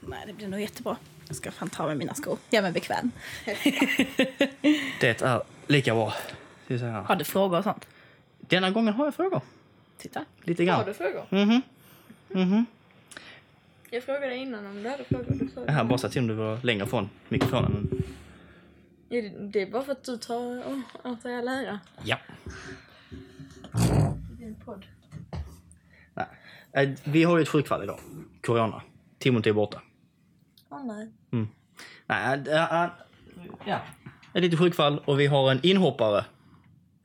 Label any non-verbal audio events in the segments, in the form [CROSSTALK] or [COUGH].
Nej, det blir nog jättebra. Jag ska fan ta med mina skor. Jag är bekväm. [LAUGHS] Det är lika bra. Har du frågor och sånt? Denna gången har jag frågor. Titta. Lite Har grann. du frågor? Mhm. Mhm. Jag frågade innan om du hade frågor. Du Jag har bara sett till om du var längre från mikrofonen. Ja, det- Det är bara för att du tar åh, åt dig all ära. Ja. Din podd. Nej. Eh, Vi har ju ett sjukfall idag. Corona. Timothy är borta. Åh nej. Nej, äh, äh, ja. Ett litet sjukfall och vi har en inhoppare.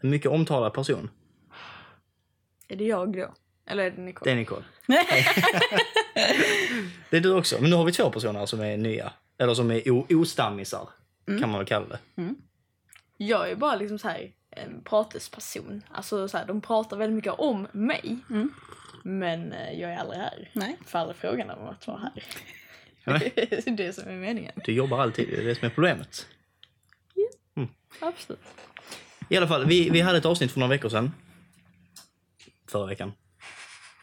En mycket omtalad person. Är det jag då? Eller är det Det Nicole? är Nicole. [LAUGHS] Det är du också. Men nu har vi två personer som är nya. Eller som är ostammisar. Kan man väl kalla det. Jag är bara liksom så här en pratesperson. Alltså så här, de pratar väldigt mycket om mig. Men eh, jag är aldrig här. Nej. Får aldrig frågan om att vara här. [LAUGHS] Det är det som är meningen. Du jobbar alltid. Det är det som är problemet. Absolut. I alla fall, vi, vi hade ett avsnitt för några veckor sedan. Förra veckan.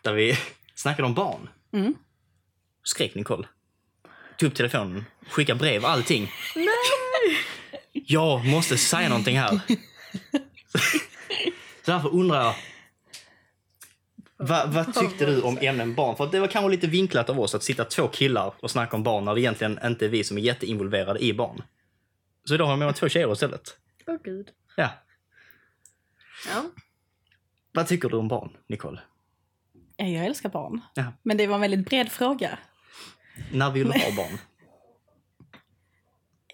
Där vi [LAUGHS] snackade om barn. Mm. Skrek Nicole. Tog upp telefonen, skickade brev, allting. Nej! Jag måste säga någonting här. [LAUGHS] Så därför undrar jag. Vad, vad tyckte du om ämnen barn? För det var kanske lite vinklat av oss att sitta två killar och snacka om barn när det egentligen inte är vi som är jätteinvolverade i barn. Så idag har jag med mig två tjejer istället. Åh gud. Ja. Ja. Vad tycker du om barn, Nicole? Ja, Jag älskar barn. Ja. Men det var en väldigt bred fråga. När vill du ha [LAUGHS] barn?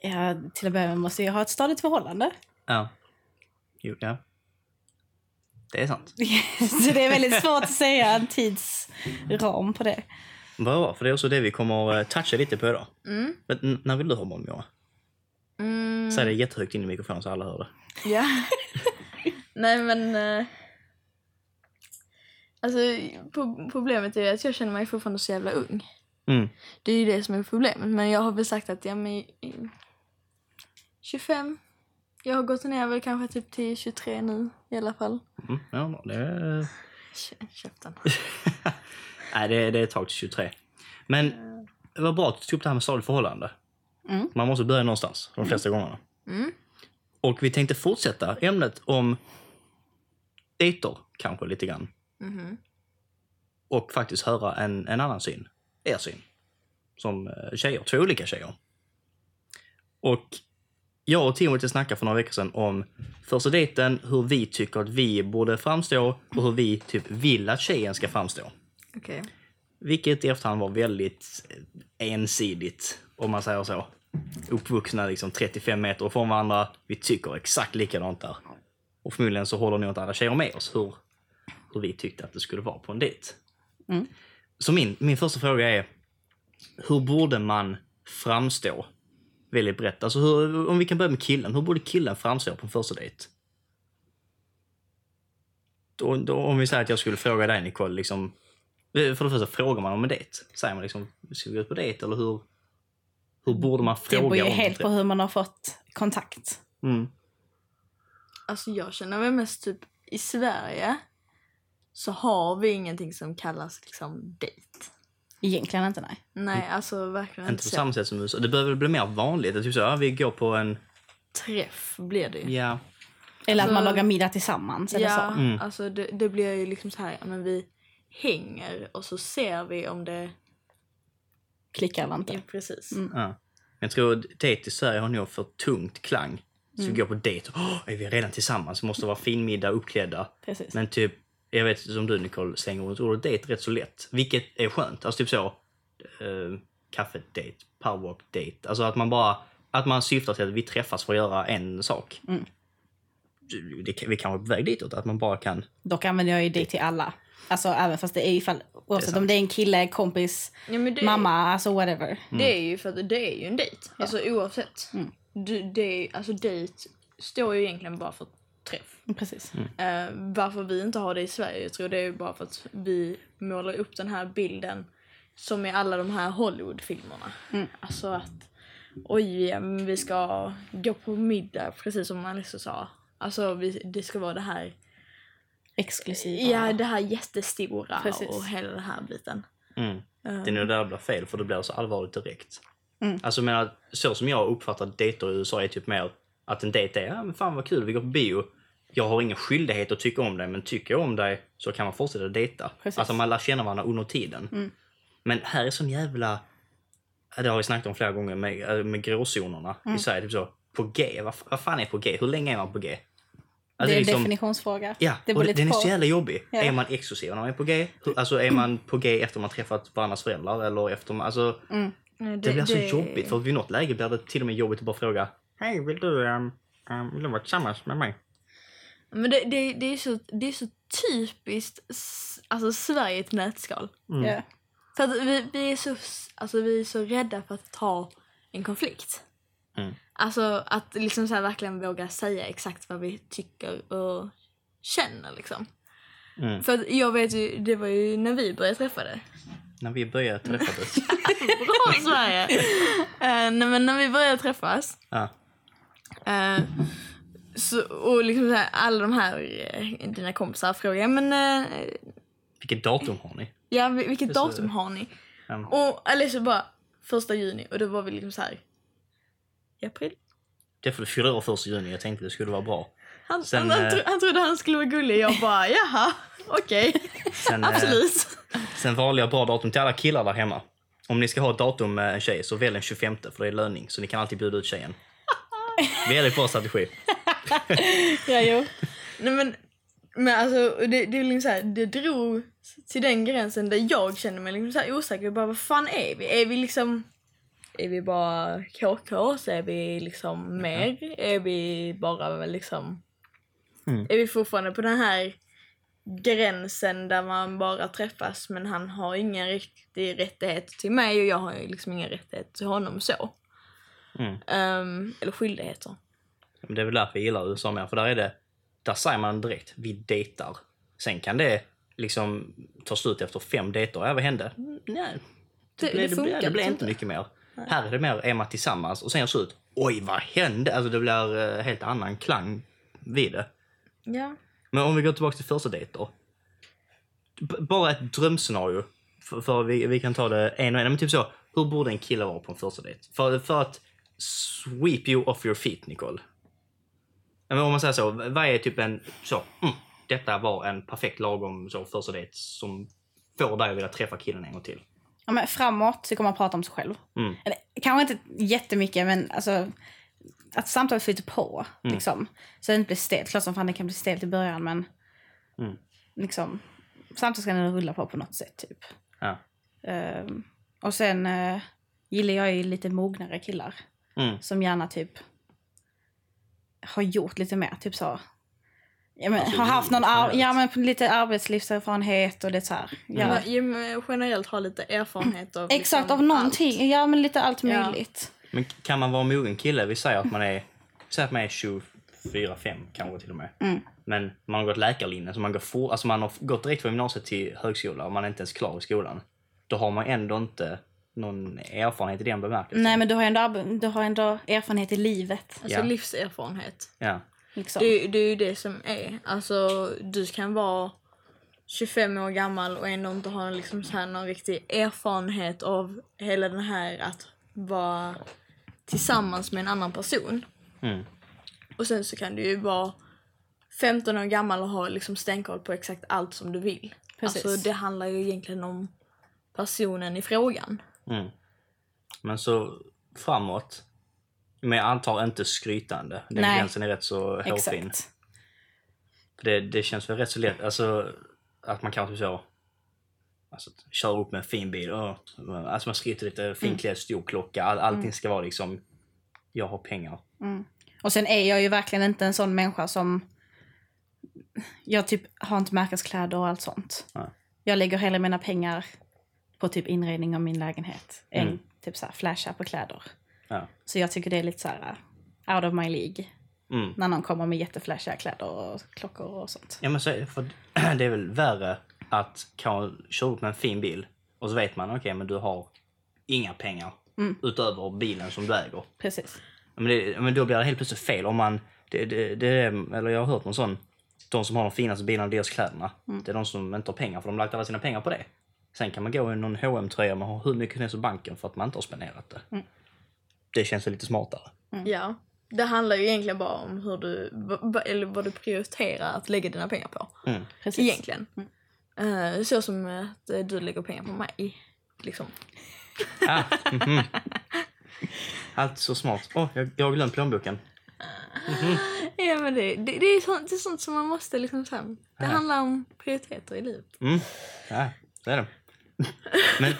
Ja, till att börja med måste jag ha ett stadigt förhållande. Ja. Jo, ja. Det är sant. [LAUGHS] Så det är väldigt svårt att säga en tidsram på det. Bra, för det är också det vi kommer att toucha lite på idag. Mm. Men när vill du ha Moa? Mm. Säg det jättehögt in i mikrofonen så alla hör det. Ja. [LAUGHS] Nej men... eh, Alltså pro- problemet är att jag känner mig fortfarande så jävla ung. Mm. Det är ju det som är problemet. Men jag har väl sagt att ja men... i- 25. Jag har gått ner väl kanske typ till 23 nu i alla fall. Mm. Ja, det är... Käften. [LAUGHS] Nej, det är, det är ett tag till 23. Men det var bra att du tog upp det här med stadigt förhållande. Mm. Man måste börja någonstans, de flesta gångerna. Mm. Och vi tänkte fortsätta ämnet om dejter, kanske lite grann. Mhm. Och faktiskt höra en, en annan syn. Er syn. Som eh, tjejer, två olika tjejer. Och jag och Timothy snackade för några veckor sedan om första dejten, hur vi tycker att vi borde framstå och hur vi typ vill att tjejen ska framstå. Okej. Vilket i efterhand var väldigt eh, ensidigt, om man säger så. Uppvuxna liksom 35 meter från varandra. Vi tycker exakt likadant där. Och förmodligen så håller nog inte alla tjejer med oss hur, hur vi tyckte att det skulle vara på en dejt. Mm. Så min, min första fråga är, hur borde man framstå väldigt brett? Alltså hur, om vi kan börja med killen, hur borde killen framstå på en första dejt? Då, då, om vi säger att jag skulle fråga dig Nicole, liksom, för det första frågar man om en dejt. Säger man liksom, ska vi gå ut på dejt eller hur, hur borde man Det fråga beror ju om helt det? på hur man har fått kontakt. Mm. Alltså jag känner väl mest typ i Sverige så har vi ingenting som kallas liksom dejt. Egentligen inte, nej. Nej, alltså verkligen Inte inte på samma sätt som USA. Det behöver bli mer vanligt. Att typ så, ja, vi går på en... Träff blir det ju. Ja. Eller att Alltså- man lagar middag tillsammans. Eller Ja, så. Mm. alltså det, det blir ju liksom så här, ja, men vi hänger och så ser vi om det... Klickar eller inte. Ja, precis. Mm. ja. Jag tror dejt i Sverige har nog för tungt klang. Så vi går på dejt. Åh, är vi redan tillsammans? Måste vara fin middag, uppklädda. Precis. Men typ, jag vet som du Nicole slänger runt ordet dejt rätt så lätt. Vilket är skönt. Alltså typ så, eh, kaffedejt, powerwalk-dejt. Alltså att man bara, att man syftar till att vi träffas för att göra en sak. Mm. Det, kan- vi kanske är på väg ditåt, att man bara kan... Dock använder jag ju det till alla. Alltså även fast det är ifall, oavsett sant. om det är en kille, kompis, Ja, det, mamma, alltså whatever. Det är ju för att det är ju en dejt. Alltså oavsett. Mm. Du, det är, alltså dejt står ju egentligen bara för träff. Precis. Eh, varför vi inte har det i Sverige, jag tror det är bara för att vi målar upp den här bilden som i alla de här Hollywoodfilmerna. Mm. Alltså att oj, vi ska gå på middag, precis som Alice sa. Alltså vi, det ska vara det här, Exklusiva. ja det här jättestora Precis. och hela den här biten. Mm. Eh, Det är nog där det blir fel, för det blir så allvarligt direkt. Mm. Alltså, menar, så som jag uppfattar dejter i USA är typ mer att en dejt är, ja men fan vad kul, vi går på bio. Jag har ingen skyldighet att tycka om dig, men tycker jag om dig så kan man fortsätta dejta. Precis. Alltså man lär känna varandra under tiden. Mm. Men här är sån jävla, det har vi snackat om flera gånger med, äh, med gråzonerna Mm. i Sverige. Typ så, på G, vad, vad fan är på G? Hur länge är man på G? det Alltså, är en liksom- definitionsfråga. Ja, det och den är så jävla jobbig. Ja. Är man exklusiv när man är på G? Alltså är man på G efter man träffat varandras föräldrar? Eller efter man, alltså, Mm. det, det, blir så jobbigt. För vid något läge blir det till och med jobbigt att bara fråga Hej, vill du, um, um, vill du vara tillsammans med mig? Men det, det, det, är så, det är så typiskt alltså Sverige i ett nötskal. Mm. Ja. För att vi, vi, är så, alltså vi är så rädda för att ta en konflikt. Mm. Alltså att liksom så här verkligen våga säga exakt vad vi tycker och känner liksom. Mm. För att jag vet ju, det var ju när vi började träffa det. När vi började träffas. [LAUGHS] Bra Sverige! uh, [LAUGHS] nej men när vi började träffas. ja. eh, så, och liksom här, alla de här, eh, dina kompisar frågar, men uh, Vilket datum har ni? ja, vil- vilket så- datum har ni? Um, Och Alicia bara, första juni. Och då var vi liksom så här. I april? det är för du fyller år första juni. Jag tänkte det skulle vara bra. Han, Sen, han, han, eh, tro, han trodde han skulle vara gullig. Jag bara, [LAUGHS] jaha, okej. Sen, eh, Absolut. Sen valde jag bra datum till alla killar där hemma. Om ni ska ha ett datum med en tjej så välj den 25 för det är löning. Så ni kan alltid bjuda ut tjejen. [LAUGHS] Väldigt bra strategi. [LAUGHS] Ja, jo. Nej men, men alltså, det, det, är liksom så här, det drog till den gränsen där jag kände mig liksom så osäker. Bara, vad fan är vi? Är vi liksom... Är vi bara KK? Så är vi liksom mer? Är vi bara liksom... Mm. Är vi fortfarande på den här gränsen där man bara träffas men han har ingen riktig rättighet till mig och jag har liksom ingen rättighet till honom så. Mm. Ehm, eller skyldigheter. Men det är väl därför jag gillar USA mer. För där är det, där säger man direkt, vi dejtar. Sen kan det liksom ta slut efter fem dejter. Ja, vad hände? Mm, Nej, Det, det, blev, det, funkar det blev liksom inte mycket mer. Här är det mer, är man tillsammans och sen gör slut. Oj, vad hände? Alltså det blir eh, helt annan klang vid det. Ja. Men om vi går tillbaka till första dejter. B- bara ett drömscenario. För, för vi, vi kan ta det en och en. Men typ så, hur borde en kille vara på en första dejt? För, för att sweep you off your feet, Nicole. Men om man säger så, vad är typ en så, mm, detta var en perfekt lagom så, första dejt som får dig att vilja träffa killen en gång till. Ja, men framåt så kommer man prata om sig själv. Mm. Eller, kanske inte jättemycket, men alltså att samtalet flyter på. Mm. Liksom. Så det inte blir stelt. Klart som fan det kan bli stelt i början, men Mm. liksom, samtalet ska ändå rulla på på något sätt. typ. Ja. Ehm, och sen eh, gillar jag ju lite mognare killar Mm. som gärna typ har gjort lite mer. Typ så. Ja, men, Alltså, har haft någon ar- ja, men lite arbetslivserfarenhet och det så här. Ja. Men generellt ha lite erfarenhet av Exakt, liksom av någonting. allt. Ja, men lite allt Ja. möjligt. Men kan man vara en mogen kille? Vi säger att man är, säg att man är 24, 5 kanske till och med. Mm. Men man har gått läkarlinjen, så man, går for, alltså man har gått direkt från gymnasiet till högskola och man är inte ens klar i skolan. Då har man ändå inte någon erfarenhet i den bemärkelsen. Nej, men du har ändå, du har ändå erfarenhet i livet. Alltså Ja. livserfarenhet. Ja. Liksom. Det, det är ju det som är. Alltså du kan vara 25 år gammal och ändå inte ha liksom så här någon riktig erfarenhet av hela den här att vara tillsammans med en annan person. Mm. Och sen så kan du ju vara 15 år gammal och ha liksom stenkoll på exakt allt som du vill. Precis. Alltså det handlar ju egentligen om personen i frågan. Mm. Men så framåt. Men jag antar inte skrytande. Den Nej. gränsen är rätt så hårfin. Det, det känns väl rätt så lätt. Alltså att man kanske så... Alltså, kör upp med en fin bil. Alltså man skryter lite, finklädd, stor klocka. All, allting ska vara liksom... Jag har pengar. Och sen är jag ju verkligen inte en sån människa som... Jag typ har inte märkeskläder och allt sånt. Nej. Jag lägger hellre mina pengar på typ inredning av min lägenhet Mm. än typ så här flasha på kläder. Ja. Så jag tycker det är lite så här out of my League. Mm. När någon kommer med jätteflashiga kläder och klockor och sånt. Ja men så är det. För [CLEARS THROAT] det är väl värre att köra upp med en fin bil och så vet man okej men du har inga pengar Mm. utöver bilen som du äger. Precis. Men, det, men då blir det helt plötsligt fel om man... Det, det, det, eller jag har hört någon sån. De som har de finaste bilarna, deras kläderna. Mm. Det är de som inte har pengar för de har lagt alla sina pengar på det. Sen kan man gå i någon hm tröja man har hur mycket som helst i banken för att man inte har spenderat det. Mm. Det känns lite smartare. Ja. Det handlar ju egentligen bara om hur du, eller vad du prioriterar att lägga dina pengar på. Mm. Precis. Egentligen. Eh, så som att eh, du lägger pengar på mig. Liksom. Ah, [LAUGHS] mhm. Allt så smart. Åh, jag, jag har glömt plånboken. Ja men det, det, det, är sånt, det är sånt som man måste liksom så här, Det Ja. handlar om prioriteter i livet. Mm. Ja, så är det. [LAUGHS] Men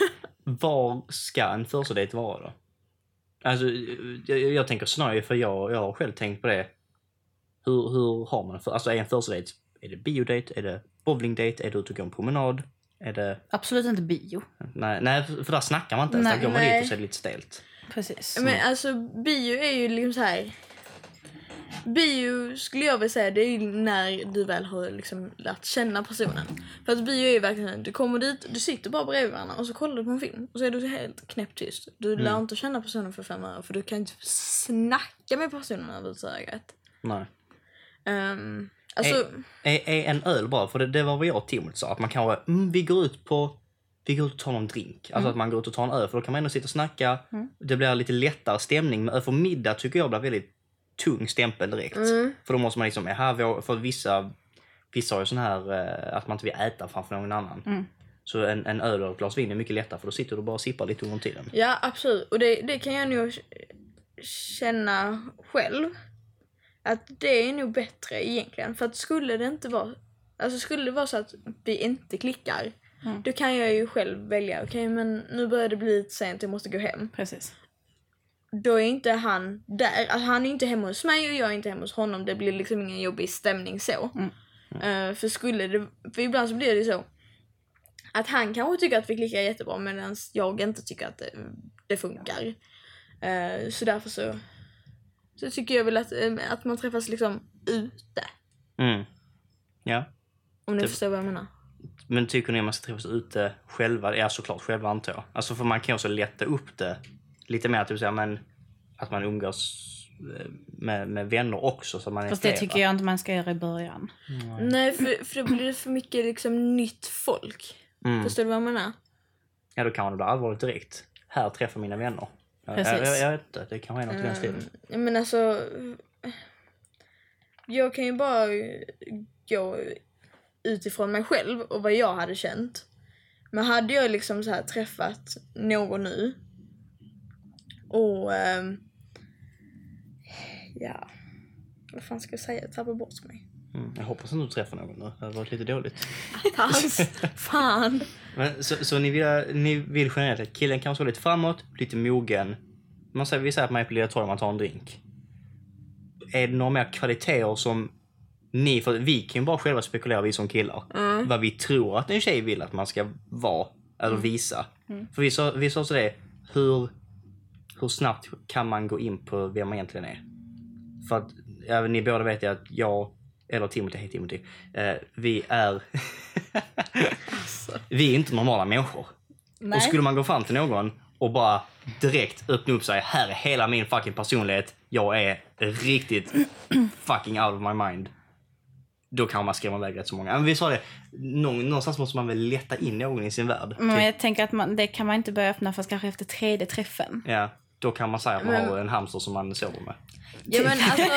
var ska en första dejt vara då? Alltså, jag, jag tänker snarare för jag, jag har själv tänkt på det. Hur, hur har man för, alltså är en första dejt, är det biodejt, är det bowlingdejt, är det ut och gå en promenad? Är det, Absolut inte bio. nej, nej för för där snackar man inte ens, Nej, där går man nej. dit och så är det lite stelt. Precis. Men alltså bio är ju liksom så här. Bio skulle jag vilja säga det är när du väl har liksom lärt känna personen. För att bio är ju verkligen du kommer dit, du sitter bara bredvid varandra och så kollar du på en film och så är du helt knäpptyst. Du lär inte känna personen för fem öre för du kan inte snacka med personen överhuvudtaget. Nej. Um, alltså, Är, är en öl bra? För det, det var vad jag och Timothy sa. Att man kanske, mm, vi går ut på, vi går ut och tar någon drink. Alltså att man går ut och tar en öl. För då kan man ändå sitta och snacka. Det blir lite lättare stämning. Men öl för middag tycker jag blir väldigt tung stämpel direkt. För då måste man liksom, vår- för vissa, vissa har ju sån här eh, att man inte vill äta framför någon annan. Så en, en öl och ett glas vin är mycket lättare för då sitter du bara och sippar lite under tiden. Ja, absolut. Och det, det kan jag nog känna själv. Att det är nog bättre egentligen. För att skulle det inte vara... Alltså skulle det vara så att vi inte klickar. Mm. Då kan jag ju själv välja. Okej, men nu börjar det bli lite sent. Jag måste gå hem. Precis. Då är inte han där. Alltså han är inte hemma hos mig och jag är inte hemma hos honom. Det blir liksom ingen jobbig stämning så. Mm. Eh, för skulle det... För ibland så blir det så. Att han kanske tycker att vi klickar jättebra medan jag inte tycker att det, det funkar. Eh, så därför så, så tycker jag väl att, eh, att man träffas liksom ute. Mm. Ja. Om ni Det- förstår vad jag menar. Men tycker ni att man ska träffas ute själva? Ja, såklart själva antar jag. Alltså för man kan ju också lätta upp det lite mer, typ såhär, men att man umgås eh, med, med vänner också så man är Fast det tycker jag inte man ska göra i början. Nej, för, för då blir det för mycket liksom nytt folk. Mm. Förstår du vad jag menar? Ja, då kan man bli allvarligt direkt. Här träffar mina vänner. Precis. Jag, jag, jag vet inte, det kanske är något i den stilen. Ja, men alltså... Jag kan ju bara gå utifrån mig själv och vad jag hade känt. Men hade jag liksom så här träffat någon nu och... ehm, ja... Vad fan ska jag säga? Jag tappar bort mig. Mm. Jag hoppas inte du träffar någon nu. Det hade varit lite dåligt. Pass! [LAUGHS] fan! Men, så, så ni, vill, ni vill generellt att killen kanske vara lite framåt, lite mogen. Man säger, vi säger att man är på Lilla Torg och man tar en drink. Är det några mer kvaliteter som ni, för vi kan ju bara själva spekulera vi som killar, vad vi tror att en tjej vill att man ska vara, eller visa. För vi sa, vi sa så det, hur, hur snabbt kan man gå in på vem man egentligen är? För att, ja, ni båda vet ju att jag, eller Timothy, hej Timothy, eh, vi är [LAUGHS] vi är inte normala människor. Nej. Och skulle man gå fram till någon och bara direkt öppna upp sig. Här är hela min fucking personlighet. Jag är riktigt fucking out of my mind. Då kan man skrämma iväg rätt så många. Men vi sa det, någon, någonstans måste man väl leta in någon i sin värld. Men Typ, jag tänker att man, det kan man inte börja öppna förrän kanske efter tredje träffen. ja, då kan man säga att man Men- har en hamster som man sover med. Ja men alltså,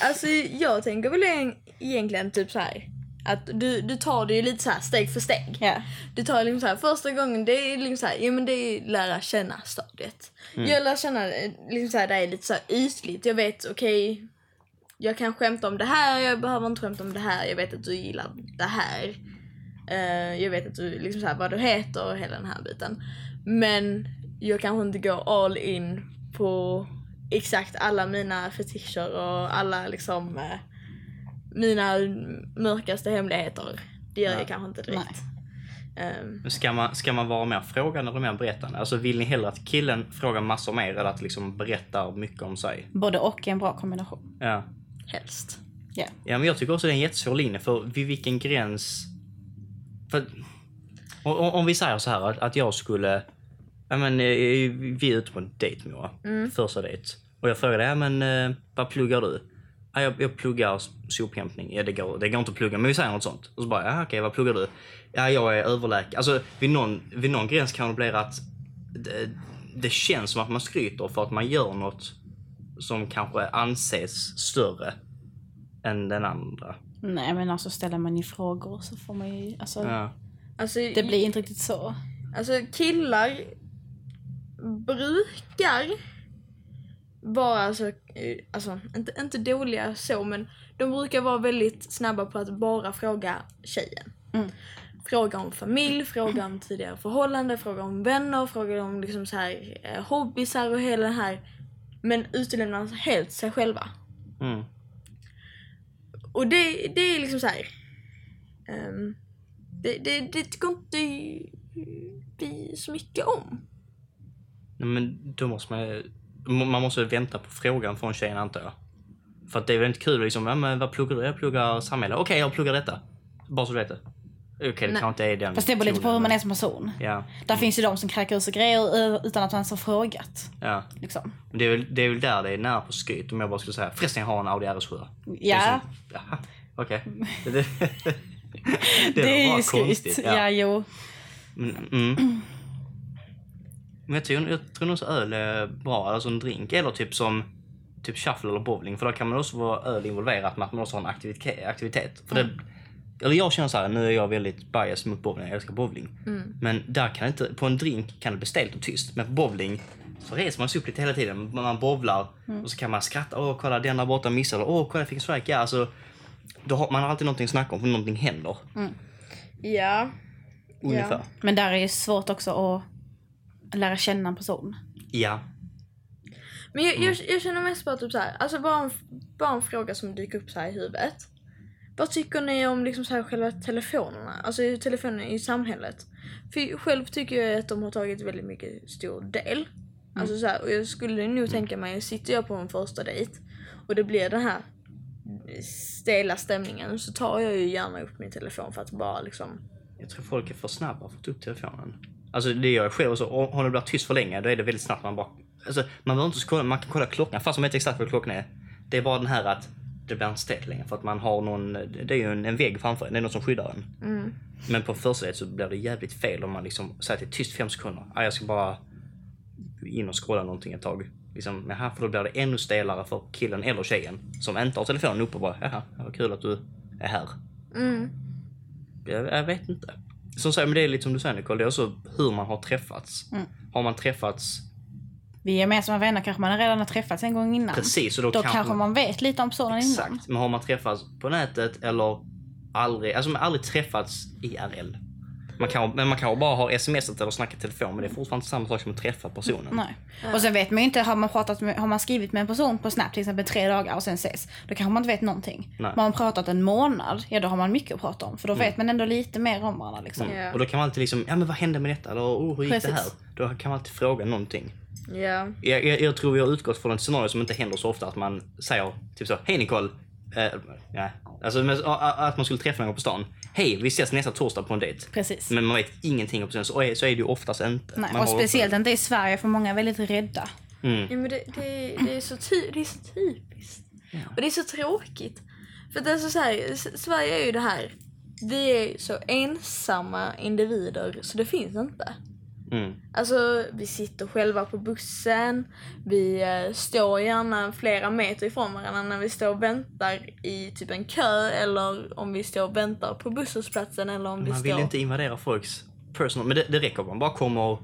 [LAUGHS] alltså jag tänker väl eg- egentligen typ så här att du, du tar det ju lite så här steg för steg. Ja. Du tar liksom så här, första gången, det är liksom så här, ja men det är lära känna stadiet. Jag lär känna eh, liksom så här, det är lite så här ytligt. Jag vet, okej, jag kan skämta om det här, jag behöver inte skämta om det här. Jag vet att du gillar det här. Eh, jag vet att du, liksom så här, vad du heter och hela den här biten. Men jag kanske inte går all in på exakt alla mina fetischer och alla liksom eh, mina mörkaste hemligheter. Det gör Ja. jag kanske inte direkt. Men Ska man, ska man vara mer frågande eller mer berättande? Alltså vill ni hellre att killen frågar massor mer eller att liksom berättar mycket om sig? Både och är en bra kombination. Ja. helst. Ja. Ja, men jag tycker också det är en jättesvår linje för vid vilken gräns... För, om, om- om vi säger så här att, att jag skulle... Ja, men, eh, vi är ute på en dejt Moa. Första dejt. Och jag frågade, ja men eh, vad pluggar du? Ja, jag, jag pluggar sophämtning. Ja, det, går, det går inte att plugga, men vi säger något sånt. Och så bara, ja, okej, vad pluggar du? Ja, jag är överläkare. Alltså, vid någon, vid någon gräns kan det bli att det, det känns som att man skryter för att man gör något som kanske anses större än den andra. Nej men alltså ställer man ju frågor så får man ju, alltså Ja. Alltså, det blir inte riktigt så. Alltså killar brukar vara alltså, eh, alltså inte, inte dåliga så men de brukar vara väldigt snabba på att bara fråga tjejen. Mm. Fråga om familj, fråga om tidigare förhållande, fråga om vänner, fråga om liksom så här, eh, hobbysar och hela det här. Men utelämnar helt sig själva. Mm. Och det, det är liksom så här. ehm, det, det, det tycker inte vi så mycket om. Men då måste man ju- Man måste vänta på frågan från tjejen antar jag. För att det är väl inte kul liksom, ja, men vad pluggar du? Jag pluggar samhälle. Okej, jag pluggar detta. Bara så du vet det. Okej, det Nej. kanske inte är den Fast det beror lite på hur man är som person. Ja, Där finns ju de som kräker ur sig grejer utan att man ens har frågat. ja. Liksom. Men det är, väl, det är väl där det är nära på skryt om jag bara skulle säga förresten jag har en Audi RS7. Ja, okej. Det, det, det, det, är ju skryt. konstigt. Ja. jo. Men, mm. Men jag tror, jag tror nog så öl är bra, alltså en drink. Eller typ som typ shuffle eller bowling. För då kan man också vara öl involverat med att man också har en aktivitet. aktivitet. För det, eller jag känner så här, nu är jag väldigt biased mot bowling, jag älskar bowling. Men där kan inte, på en drink kan det bli stelt och tyst. Men på bowling så reser man sig upp lite hela tiden. Man bowlar och så kan man skratta. Åh, kolla den där borta missade. Åh, kolla jag fick en strike. Ja, alltså, då har, man har alltid någonting att snacka om för någonting händer. Ja. Ungefär. Men där är ju svårt också att lära känna en person. Ja. Men jag, jag, jag känner mest bara typ så här, alltså bara en, bara en fråga som dyker upp så här i huvudet. Vad tycker ni om liksom så här själva telefonerna? Alltså telefonerna i samhället. För själv tycker jag att de har tagit väldigt mycket stor del. Alltså så här, och jag skulle nog tänka mig, sitter jag på en första dejt och det blir den här stela stämningen så tar jag ju gärna upp min telefon för att bara liksom Jag tror folk är för snabba för att ta upp telefonen. Alltså det gör jag själv. Så om det blir tyst för länge, då är det väldigt snabbt man bara... Alltså, man behöver inte kolla, man kan kolla klockan fast man vet exakt vad klockan är. Det är bara den här att det blir inte stelt längre för att man har någon... Det är ju en, en vägg framför en, det är något som skyddar en. Men på första dejt så blir det jävligt fel om man liksom säger att det är tyst fem sekunder. Ah, jag ska bara in och scrolla någonting ett tag. Liksom, jaha, för då blir det ännu stelare för killen eller tjejen som inte har telefonen uppe och bara jaha, vad kul att du är här. mm, Jag, jag vet inte. Som sagt, men det är lite som du säger Nicole, det är också hur man har träffats. Mm. Har man träffats Vi är gemensamma vänner kanske man redan har träffats en gång innan. precis och då, Då kanske, man vet lite om personen innan. Exakt. Men har man träffats på nätet eller aldrig, alltså man aldrig träffats IRL. Man kan, men man kan bara ha smsat eller snackat i telefon men det är fortfarande inte samma sak som att träffa personen. Nej. Och sen vet man ju inte, har man, pratat med, har man skrivit med en person på Snap till exempel tre dagar och sen ses, då kanske man inte vet någonting. Nej. Men har man pratat en månad, ja då har man mycket att prata om. För då vet man ändå lite mer om varandra liksom. Ja. Och då kan man alltid liksom, ja men vad hände med detta? Eller oh, hur gick det här? Precis. Då kan man alltid fråga någonting. ja. Jag, jag, jag tror vi har utgått från ett scenario som inte händer så ofta att man säger typ så, hej Nicole. Eh, ja. Alltså men, a- a- att man skulle träffa någon på stan. Hej, vi ses nästa torsdag på en dejt. Precis. Men man vet ingenting om personen, så är, så är det ju oftast inte. Nej, man och speciellt inte i Sverige för många är väldigt rädda. Mm. Ja, men det, det, det, är så ty, det är så typiskt. Och det är så tråkigt. För det är så, så här, Sverige är ju det här. Vi är så ensamma individer så det finns inte. Mm. Alltså vi sitter själva på bussen. Vi eh, står gärna flera meter ifrån varandra när vi står och väntar i typ en kö eller om vi står och väntar på busshållplatsen eller om vi Man står... vill inte invadera folks personal, men det, det räcker om man bara kommer,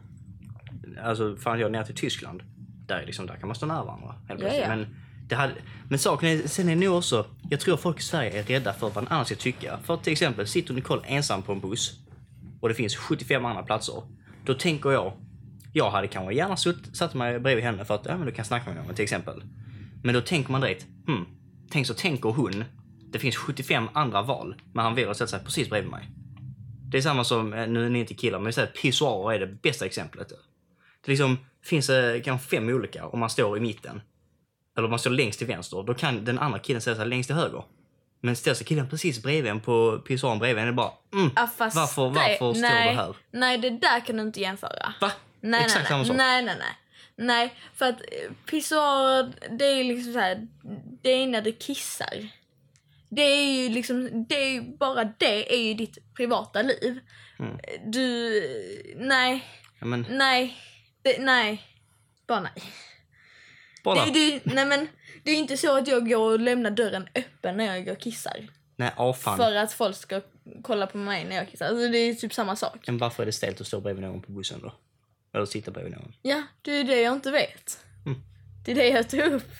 alltså fan jag ner till Tyskland. Där, är liksom, där kan man stå nära varandra helt Ja, ja. Men, det hade, men saken är, sen är det nog också, jag tror folk i Sverige är rädda för vad en annan ska tycka. För till exempel, sitter Nicole ensam på en buss och det finns 75 andra platser. Då tänker jag, jag hade kanske gärna sutt, satt mig bredvid henne för att ja, men du kan snacka med någon till exempel. Men då tänker man direkt, hmm, tänk så tänker hon, det finns 75 andra val, men han väljer att sätta sig precis bredvid mig. Det är samma som, eh, nu är ni inte killar, men säg att pissoarer är det bästa exemplet. Det liksom, finns det kanske fem olika om man står i mitten. Eller om man står längst till vänster, då kan den andra killen sätta sig längst till höger. Men ställer sig killen precis bredvid en på pissoaren bredvid en, det bara mm, Ja, fast varför, det- varför står nej, du här? Nej, det där kan du inte jämföra. Va? Nej, Exakt nej, samma sak. nej, nej, nej. Nej, för att eh, pissoarer, det är liksom så här, det är när du kissar. Det är ju liksom, det är ju, bara det är ju ditt privata liv. Mm. Du, nej, Ja, men, nej, det, nej, bara nej. bara. Det, det, nej men, det är inte så att jag går och lämnar dörren öppen när jag går och kissar. Nej, åh fan. För att folk ska kolla på mig när jag kissar. Alltså det är typ samma sak. Men varför är det stelt att stå bredvid någon på bussen då? Eller sitta bredvid någon? Ja, det är det jag inte vet. Mm. Det är det jag tog upp.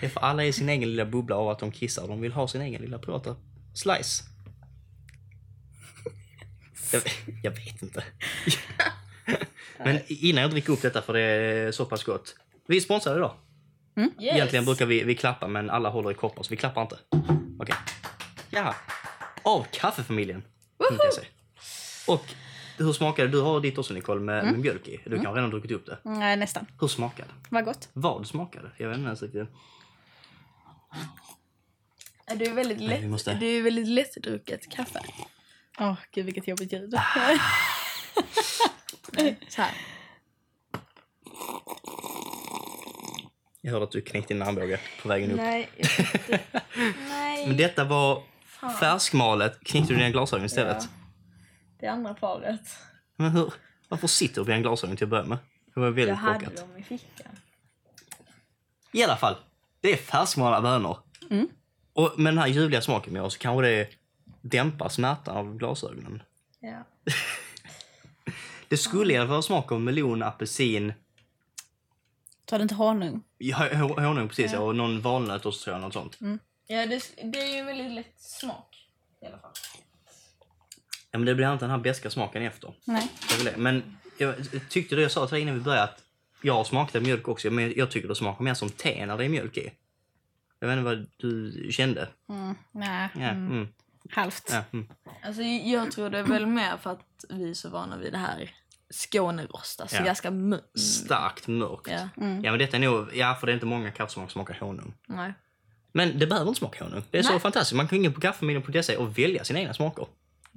Det är för alla i sin egen lilla bubbla av att de kissar. De vill ha sin egen lilla privata slice. Jag, jag vet inte. [LAUGHS] Men innan jag dricker upp detta, för det är så pass gott. Vi är sponsrade idag. Yes. Egentligen brukar vi, vi klappa, men alla håller i koppar, så vi klappar inte. Okej. Ja. Av kaffefamiljen. Och hur smakade Du har ditt också Nicole med, med mjölk i. Du kan ha redan druckit upp det. Nej, nästan. Hur smakade? Vad gott. Vad smakade? Jag vet inte ens riktigt. Det är väldigt Nej, lätt, vi måste- det är väldigt lättdrucket kaffe. Åh, gud vilket jobbigt ljud. [LAUGHS] Så här. Jag hörde att du knäckte din armbåge på vägen upp. Nej, jag tyckte- [LAUGHS] Men Nej. detta var färskmalet. Knäckte du dina glasögon istället? Ja. Det andra paret. Men hur? Varför sitter du på dina glasögon till att börja med? Det var Jag väldigt hade korkat. dem i fickan. I alla fall, det är färskmalda bönor. Mm. Och med den här ljuvliga smaken vi har så kanske det dämpar smärtan av glasögonen. Ja. [LAUGHS] Det skulle i alla fall ha smak av melon, apelsin, Tar du inte honung? hö- honung precis ja. och någon valnöt och så något sånt. Ja, det, det är ju en väldigt lätt smak. I alla fall. Ja, men det blir inte den här beska smaken efter. Nej. Det det. Men jag tyckte det jag sa till dig innan vi började att jag har smakat mjölk också, men jag tycker det smakar mer som te när det är mjölk i. Jag vet inte vad du kände. Mm. Nej. Ja, Mm. mm, Halvt. ja, mm. Alltså, jag tror det är väl mer för att vi är så vana vid det här Skånerost. Alltså Ja. ganska mö- Starkt mörkt. Ja, Mm. Ja, men detta är nog, ja för det är inte många kaffesmak som smakar honung. nej. Men det behöver inte smaka honung. Det är så Nej. fantastiskt. Man kan gå in på kaffemiljon.se och välja sina egna smaker.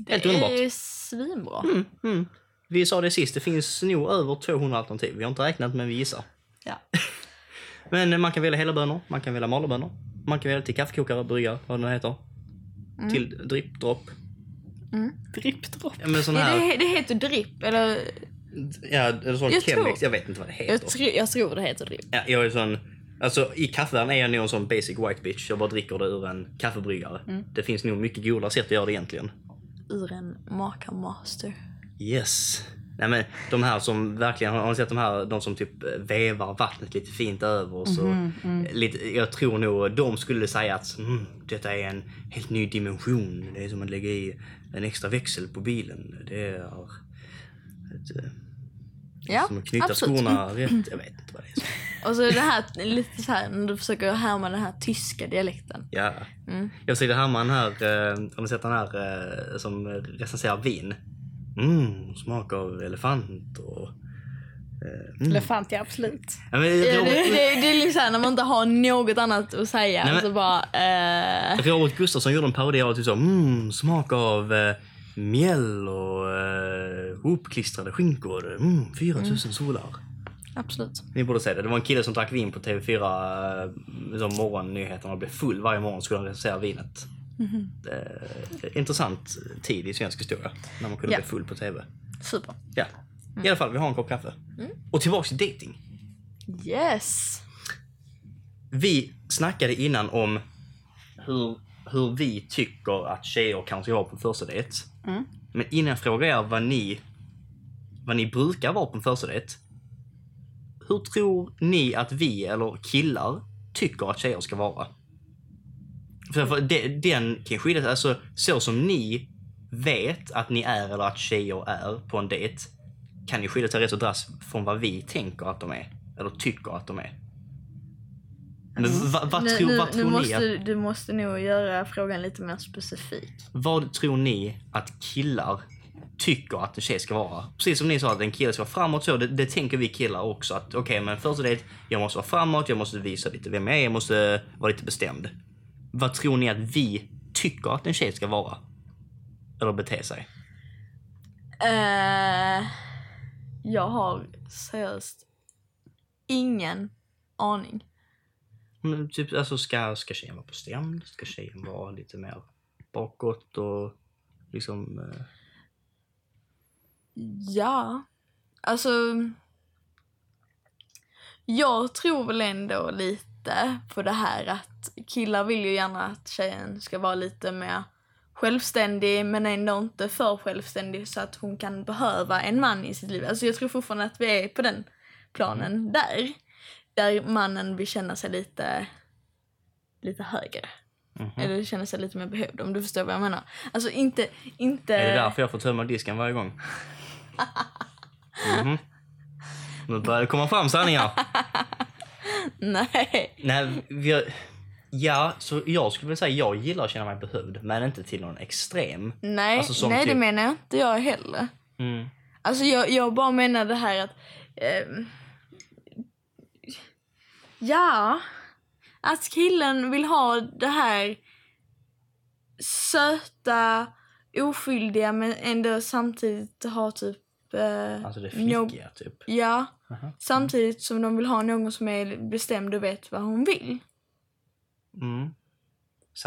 Helt det underbart. är svinbra. Mm, mm. Vi sa det sist, det finns nog över 200 alternativ. Vi har inte räknat, men vi gissar. Ja. [LAUGHS] Men man kan välja hela bönor, man kan välja malabönor. Man kan välja till kaffekokare, bryggare, vad det nu heter. Mm. Till drip, drop. Drippdropp. Ja, men sån Ja, här... det, det heter dripp, eller Ja, eller sån Jag Chemex, tror- jag vet inte vad det heter. jag, tr- jag tror det heter dripp. Ja, jag är sån... Alltså i kaffevärlden är jag nog en sån basic white bitch. Jag bara dricker det ur en kaffebryggare. Mm. Det finns nog mycket godare sätt att göra det egentligen. Ur en Maka Master. Yes. Nej men de här som verkligen, har ni sett de här, de som typ vevar vattnet lite fint över och så. Mhm, Lite, jag tror nog de skulle säga att mm, detta är en helt ny dimension. Det är som att lägga i en extra växel på bilen. Det är ett, eh, Ja, som att knyta absolut. skorna rätt. Jag vet inte vad det är. [LAUGHS] Och så det här lite så här när du försöker härma den här tyska dialekten. Ja. Mm. Jag ser Hammaren här, eh, har ni sett den här eh, som recenserar vin? Mm, smak av elefant och... Eh, mm. Elefant, ja absolut. Ja, men, Ja, det, Robert, det, det är liksom såhär när man inte har något annat att säga. Nej, men- så bara... Eh, Robert Gustafsson gjorde en parodi av typ så, mm, smak av eh, mjäll och eh, hopklistrade skinkor. Mm, 4000 solar. absolut. Ni borde se det. Det var en kille som drack vin på TV4 eh, som morgonnyheterna och blev full varje morgon skulle han recensera vinet. Eh, intressant tid i svensk historia när man kunde Ja. bli full på TV. Super. Ja. I alla fall, vi har en kopp kaffe. Och tillbaks till dating. Yes. Vi snackade innan om hur, hur vi tycker att tjejer kan ska vara på första dejt. Mm. Men innan jag frågar er vad ni, vad ni brukar vara på en första dejt. Hur tror ni att vi, eller killar, tycker att tjejer ska vara? För, för det, den kan skilja sig. Alltså, så som ni vet att ni är eller att tjejer är på en dejt kan ju skilja sig rätt så drastiskt från vad vi tänker att de är. Eller tycker att de är. Men vad, vad, nu, tror, nu, vad nu tror ni? måste, Att, du måste nog göra frågan lite mer specifik. vad tror ni att killar tycker att en tjej ska vara? Precis som ni sa att en kille ska vara framåt så, det, det tänker vi killar också. Att okej, men första dejt, jag måste vara framåt, jag måste visa lite vem jag är, jag måste vara lite bestämd. Vad tror ni att vi tycker att en tjej ska vara? Eller bete sig? Eh, jag har seriöst ingen aning. Men typ, alltså ska, ska tjejen vara bestämd? Ska tjejen vara lite mer bakåt och liksom... Eh, Ja, alltså. Jag tror väl ändå lite på det här att killar vill ju gärna att tjejen ska vara lite mer självständig men ändå inte för självständig så att hon kan behöva en man i sitt liv. Alltså jag tror fortfarande att vi är på den planen där. Där mannen vill känna sig lite, lite högre. mhm. Eller känna sig lite mer behövd om du förstår vad jag menar. Alltså inte, inte... Är det därför jag får tömma disken varje gång? [LAUGHS] Mhm. Nu börjar det komma fram sanningar. [LAUGHS] [LAUGHS] Nej. Nej, vi ja, så jag skulle vilja säga jag gillar att känna mig behövd, men inte till någon extrem. Nej, Alltså nej det typ- menar jag inte jag heller. Mm. Alltså jag, jag bara menar det här att... ehm, ja, att killen vill ha det här söta, oskyldiga men ändå samtidigt ha typ... eh, Alltså det flickiga, typ. Ja, Aha. samtidigt som de vill ha någon som är bestämd och vet vad hon vill. Mm.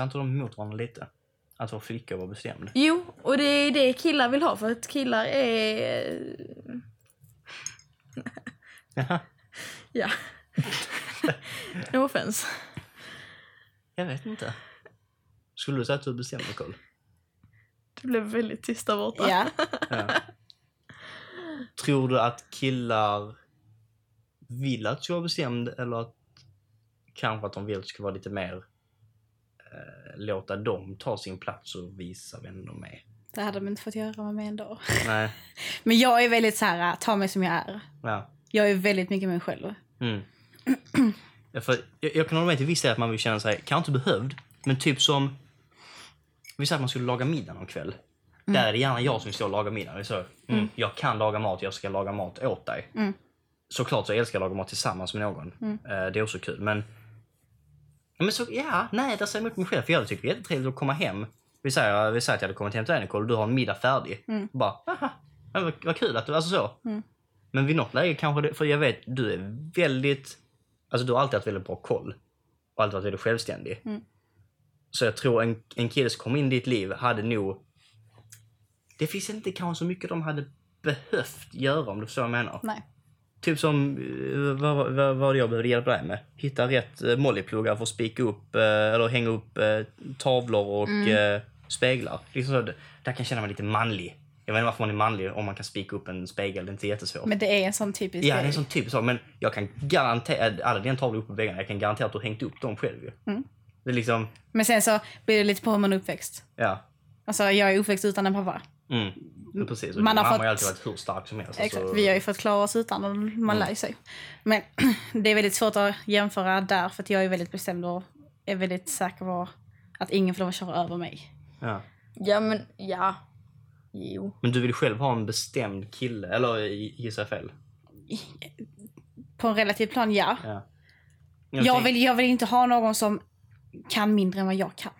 Inte de emot varandra lite? Att vara flicka och vara bestämd? Jo, och det är det killar vill ha för att killar är... [LAUGHS] Ja. [LAUGHS] no offense. Jag vet inte. Skulle du säga att du är bestämd, Nicole? Det blev väldigt tyst där borta. Ja. [LAUGHS] Ja. Tror du att killar vill att du ska vara bestämd eller att kanske att de vill att du ska vara lite mer eh, låta dem ta sin plats och visa vem de är? Det hade de inte fått göra med mig ändå. Nej. [LAUGHS] Men jag är väldigt så här, ta mig som jag är. Ja. Jag är väldigt mycket mig själv. Mm. Ja, för jag, jag kan hålla med till viss del att man vill känna sig, kanske inte behövd, men typ som... Vi säger att man skulle laga middag någon kväll. Där är det gärna jag som och laga middag. Är så, mm, Jag kan laga mat, jag ska laga mat åt dig. Mm. Såklart så älskar jag att laga mat tillsammans med någon. Eh, det är också kul. Men, Ja, men så, ja, nej, där säger jag emot mig själv. För jag tyckt det var jättetrevligt att komma hem. Vi säger, vi säger att jag hade kommit hem till dig Nicole och du har en middag färdig. Mm. Bara, haha, ja, vad, vad kul att du, alltså så. Mm. Men vid något läge kanske det, för jag vet, du är väldigt, alltså du har alltid haft väldigt bra koll. Och alltid varit väldigt självständig. Mm. Så jag tror en, en kille som kom in i ditt liv hade nog, det finns inte kanske så mycket de hade behövt göra om du förstår vad jag menar. Nej. Typ som, eh, vad, vad, vad jag behövde hjälpa dig med? Hitta rätt eh, mollypluggar för att spika upp, eh, eller hänga upp tavlor och Mm. speglar. Liksom så, där kan jag känna mig lite manlig. Jag vet inte varför man är manlig om man kan spika upp en spegel, det är inte jättesvårt. Men det är en sån typisk ja, det är en sån typ sak, men jag kan garantera, alla dina tavlor uppe på väggarna, jag kan garantera att du har hängt upp dem själv. Mm. Det är liksom, Men sen så blir det lite på hur man är uppväxt. ja. Alltså jag är uppväxt utan en pappa. Mm. Ja, precis. Man man har har fått- ju alltid varit hur stark som helst. Exakt, alltså. vi har ju fått klara oss utan och man lär ju sig. Men [CLEARS THROAT] det är väldigt svårt att jämföra där för att jag är väldigt bestämd och är väldigt säker på att ingen får lov att köra över mig. Ja. Ja, men ja. Jo. Men du vill själv ha en bestämd kille, eller gissar jag fel? På en relativ plan, ja. Ja. Jag tänk- vill, jag vill inte ha någon som kan mindre än vad jag kan.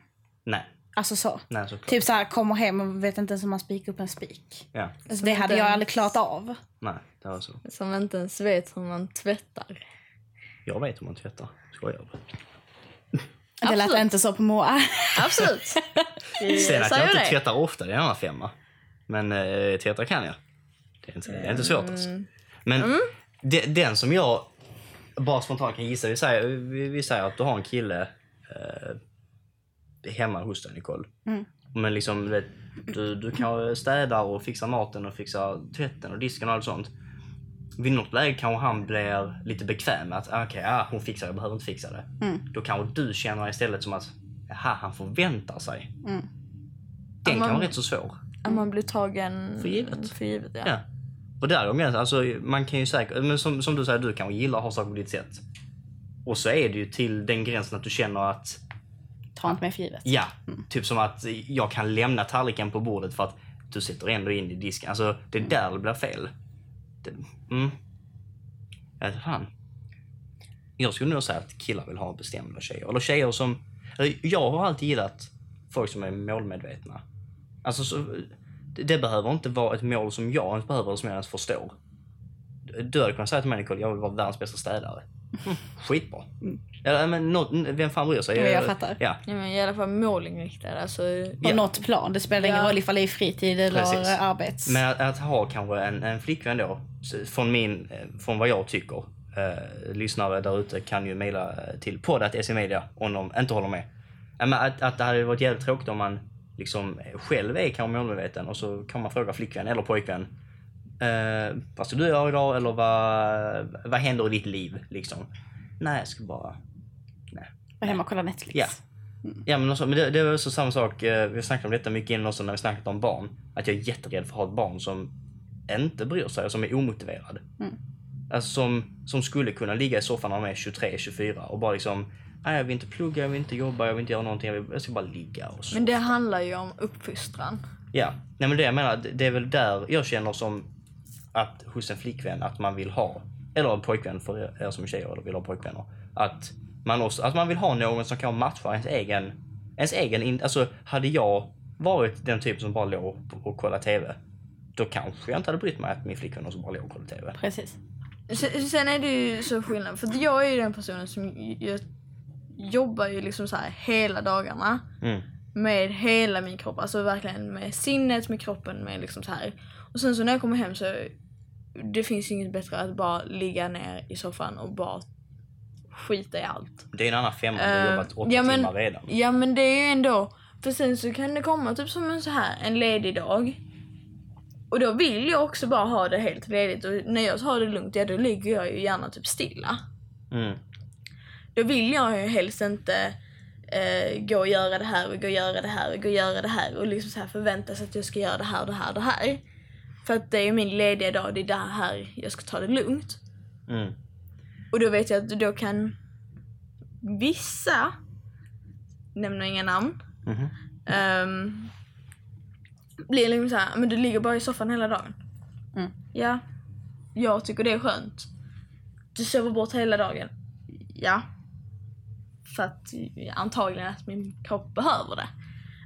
Nej, Alltså så. nej såklart. Typ så här, kommer hem och vet inte ens hur man spikar upp en spik. Ja, Alltså, det hade jag aldrig klarat av. nej, det var så. Som inte ens vet hur man tvättar. Jag vet hur man tvättar. Skojar du? Det lät inte så på Moa. Absolut. [LAUGHS] Sen att jag inte det. tvättar ofta, det är en annan femma. Men eh, tvätta kan jag. Det är inte, det är inte svårt alltså. Mm. Men de, den som jag bara spontant kan gissa, vi säger, vi, vi säger att du har en kille eh, hemma hos dig Nicole. Mm. Men liksom, du, vet, du, du kan städa och fixa maten och fixa tvätten och disken och allt sånt. Vid något läge kanske han blir lite bekväm med att ah, okej, ah, hon fixar det, jag behöver inte fixa det. Mm. Då kanske du känner istället som att jaha, han förväntar sig. Mm. Den man- kan vara rätt så svår. Att man blir tagen För givet. För givet ja. Ja. Och där jag, alltså man kan ju säkert, men som, som du säger, du kanske gillar att ha saker på ditt sätt. Och så är det ju till den gränsen att du känner att, Ta inte mig för givet. ja, typ som att jag kan lämna tallriken på bordet för att du sätter ändå in i disken. Alltså det är där det blir fel. Det, mm. Jag vet fan. Jag skulle nog säga att killar vill ha bestämda tjejer. Eller tjejer som, eller jag har alltid gillat folk som är målmedvetna. Alltså så, det, det behöver inte vara ett mål som jag ens behöver eller som jag ens förstår. du hade kunnat säga till mig Nicole, jag vill vara världens bästa städare. [LAUGHS] Mm, skitbra. Eller, men något, vem fan bryr sig? Men jag fattar. Ja, Ja, men I alla fall målinriktad. Alltså, På Ja. något plan. Det spelar ingen Ja. roll ifall det är fritid eller Precis. arbets... Men att, att ha kanske en, en flickvän då, från, min, eh, från vad jag tycker, eh, lyssnare där ute kan ju mejla eh, till poddat.smedia om de inte håller med. Men att, att det hade varit jävligt tråkigt om man liksom själv är kanske målmedveten och så kan man fråga flickvän eller pojkvän. Eh, vad ska du göra idag eller vad, vad händer i ditt liv liksom? Nej, jag ska bara... Vara hemma och kolla Netflix. Ja. Ja men, också, men det, det var också samma sak, eh, vi snackade om detta mycket innan också när vi snackade om barn. Att jag är jätterädd för att ha ett barn som inte bryr sig som är omotiverad. Mm. Alltså som, som skulle kunna ligga i soffan när de är 23-24 och bara liksom Nej jag vill inte plugga, jag vill inte jobba, jag vill inte göra någonting, jag, vill, jag ska bara ligga och så. men det handlar ju om uppfostran. Ja, nej men det jag menar, det- är väl där jag känner som att hos en flickvän att man vill ha, eller en pojkvän för er som är tjejer eller vill ha pojkvänner, att man, också, att man vill ha någon som kan matcha ens egen, ens egen, in, alltså hade jag varit den typ som bara låg och kollade TV, då kanske jag inte hade brytt mig att min flickvän också bara låg och kollade TV. Precis. Sen, sen är det ju så skillnad, för jag är ju den personen som jag jobbar ju liksom så här hela dagarna Mm. med hela min kropp, alltså verkligen med sinnet, med kroppen, med liksom så här. Och sen så när jag kommer hem så det finns inget bättre att bara ligga ner i soffan och bara skita i allt. Det är en annan femma, du har Eh, jobbat åtta ja, men- timmar redan. Ja men det är ju ändå, för sen så kan det komma typ som en så här en ledig dag. Och då vill jag också bara ha det helt ledigt och när jag har det lugnt, ja då ligger jag ju gärna typ stilla. Mm. Då vill jag ju helst inte eh, gå och göra det här och gå och göra det här och gå och göra det här och liksom så här förvänta sig att jag ska göra det här, det här, det här. För att det är min lediga dag, det är det här jag ska ta det lugnt. Mm. Och då vet jag att då kan vissa, nämner inga namn, Mhm. um, blir liksom såhär, men du ligger bara i soffan hela dagen. Mm. Ja, jag tycker det är skönt. Du sover bort hela dagen. Ja. För att antagligen att min kropp behöver det.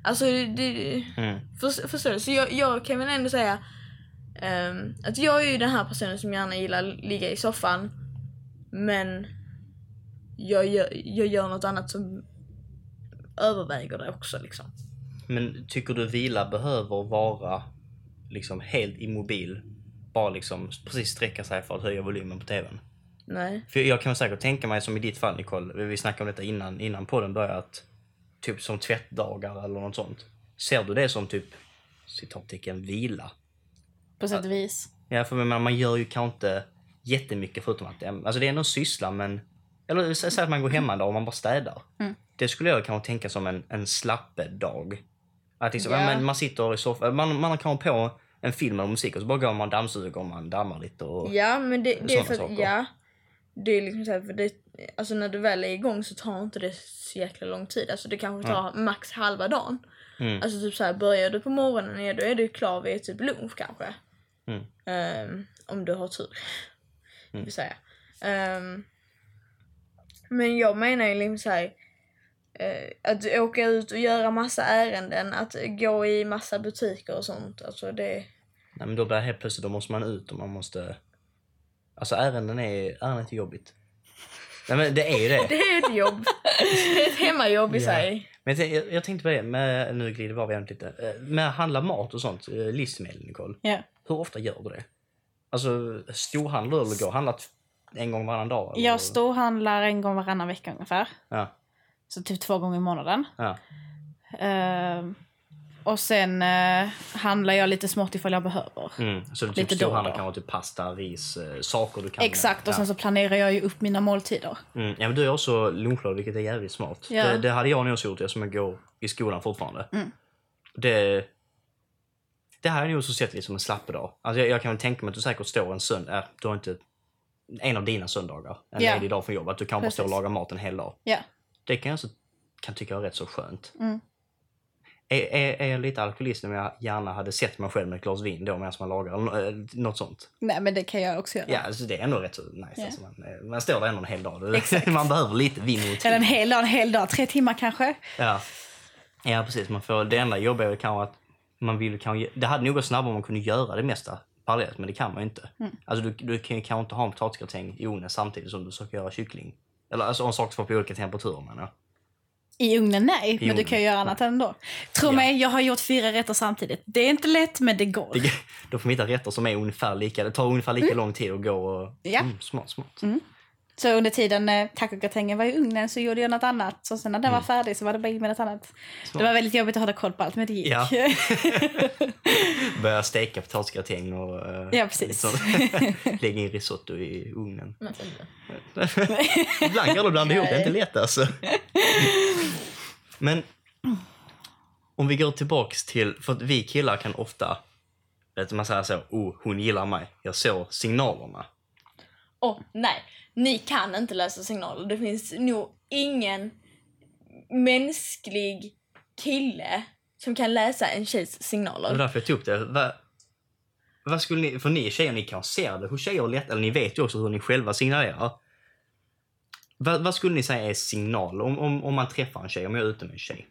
Alltså det, Mm. för, förstår du? Så jag, jag kan väl ändå säga ehm, att jag är ju den här personen som gärna gillar att ligga i soffan. Men jag gör, jag gör något annat som överväger det också liksom. Men tycker du vila behöver vara liksom helt immobil? Bara liksom precis sträcka sig för att höja volymen på TVn? Nej. För jag kan säkert tänka mig som i ditt fall Nicole, vi snackade om detta innan, innan podden började, att typ som tvättdagar eller något sånt. Ser du det som typ citattecken vila? På sätt och vis. Ja, för menar, man gör ju kanske inte jättemycket förutom att det, alltså det är ändå en syssla men eller sä- säg att man går hemma en dag och man bara städar. Mm. Det skulle jag kanske tänka som en, en slappedag. Att liksom. Ja. men man sitter i soffan, man, man kan ha på en film eller musik och så bara går man dammsuger och man dammar lite och... Ja men det, det är för att, ja. Det är liksom så här, för det, alltså när du väl är igång så tar inte det så jäkla lång tid. Alltså det kanske tar max halva dagen. Mm. Alltså typ så här, börjar du på morgonen, ja, då är du klar vid typ lunch kanske. Mm. Ehm, om du har tur. Mm. Vill säga. Ehm, men jag menar ju liksom så här, eh, att åka ut och göra massa ärenden, att gå i massa butiker och sånt. Alltså det... Nej, men då blir det helt plötsligt, då måste man ut och man måste... Alltså ärenden är, ärenden är jobbigt. Nej men det är ju det. [LAUGHS] Det är ett jobb. Det är ett hemmajobb i Ja. sig. Men jag, jag, tänkte på det, med, nu glider vi av lite. Eh, Med att handla mat och sånt, eh, livsmedel Nicole. Ja. Hur ofta gör du det? Alltså storhandlar eller går och handlar en gång varannan dag? Eller? Jag storhandlar en gång varannan vecka ungefär. Ja, Så typ två gånger i månaden. ja. Ehm, och sen eh, handlar jag lite smått ifall jag behöver. Mm. Så du typ Lite storhandlar kanske typ pasta, ris, eh, saker du kan... Exakt, och sen ja. så planerar jag ju upp mina måltider. Mm. Ja men du är också lunchlåda vilket är jävligt smart. Ja. Det, det hade jag nog också gjort eftersom jag går i skolan fortfarande. Mm. Det, det här är nog så sett lite som en slappedag. Alltså jag, jag kan väl tänka mig att du säkert står en söndag, äh, du har inte en av dina söndagar, en Ja. ledig dag från jobbet, du kan bara stå och laga mat en hel dag. Ja. Det kan jag också kan tycka är rätt så skönt. Mm. Är, är, är jag lite alkoholist om jag gärna hade sett mig själv med ett glas vin då medan man lagar, eh, något sånt? Nej men det kan jag också göra. Ja, alltså det är ändå rätt så nice. Ja. Alltså man, eh, man står där ändå en hel dag. Exakt. [LAUGHS] man behöver lite vin och Eller en hel dag, en hel dag. Tre timmar kanske. Ja. ja, precis. Man får, det enda jobbiga är kanske att man vill kanske, det hade nog gått snabbare om man kunde göra det mesta parallellt, men det kan man ju inte. Mm. Alltså du, du kan ju kanske inte ha en potatisgratäng i ugnen samtidigt som du försöker göra kyckling. Eller alltså om saker ska vara på olika temperaturer menar jag. I ugnen nej, men du ugnen. kan ju göra annat ändå. Tro Ja. mig, jag har gjort fyra rätter samtidigt. Det är inte lätt, men det går. Det, då får man hitta rätter som är ungefär lika, det tar ungefär lika lång tid att gå och... Mm. Ja. Mm, smart, smart. Så under tiden eh, tacogratängen var i ugnen så gjorde jag något annat. Så sen när den var färdig så var det bara in med något annat. Det var väldigt jobbigt att hålla koll på allt, men det gick. Ja. [LAUGHS] Börja steka potatisgratäng och... eh, Ja, precis. liksom, [LAUGHS] lägga in risotto i ugnen. [LAUGHS] Ibland kan du blanda ihop, det är inte lätt alltså. Men om vi går tillbaks till, för att vi killar kan ofta, vet man säger så, oh hon gillar mig, jag såg signalerna. Åh, nej. Ni kan inte läsa signaler. Det finns nog ingen mänsklig kille som kan läsa en tjejs Det var signaler. därför jag tog upp det. Vad, vad skulle ni, för ni tjejer, ni kan se det, hur tjejer lätt, eller ni vet ju också hur ni själva signalerar. Vad, vad skulle ni säga är signaler om, om, om man träffar en tjej, om jag är ute med en tjej?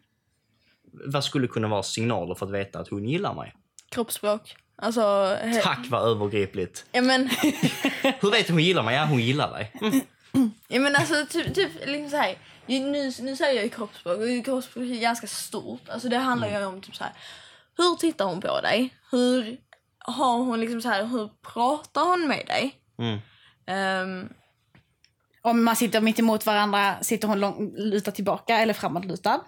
Vad skulle kunna vara signaler för att veta att hon gillar mig? Kroppsspråk. Alltså... he- Tack vad övergripligt. Ja men, [LAUGHS] Hur vet du hon gillar mig? Ja, hon gillar dig. Mm. [CLEARS THROAT] ja, men alltså typ, typ liksom så här. ju- Nu, nu säger jag ju kroppsspråk och kroppsspråk är ganska stort. Alltså det handlar ju om typ så här. Hur tittar hon på dig? Hur har hon liksom så här, hur pratar hon med dig? Mm. Ehm, Om man sitter mitt emot varandra, sitter hon lång, lutad tillbaka eller framåtlutad?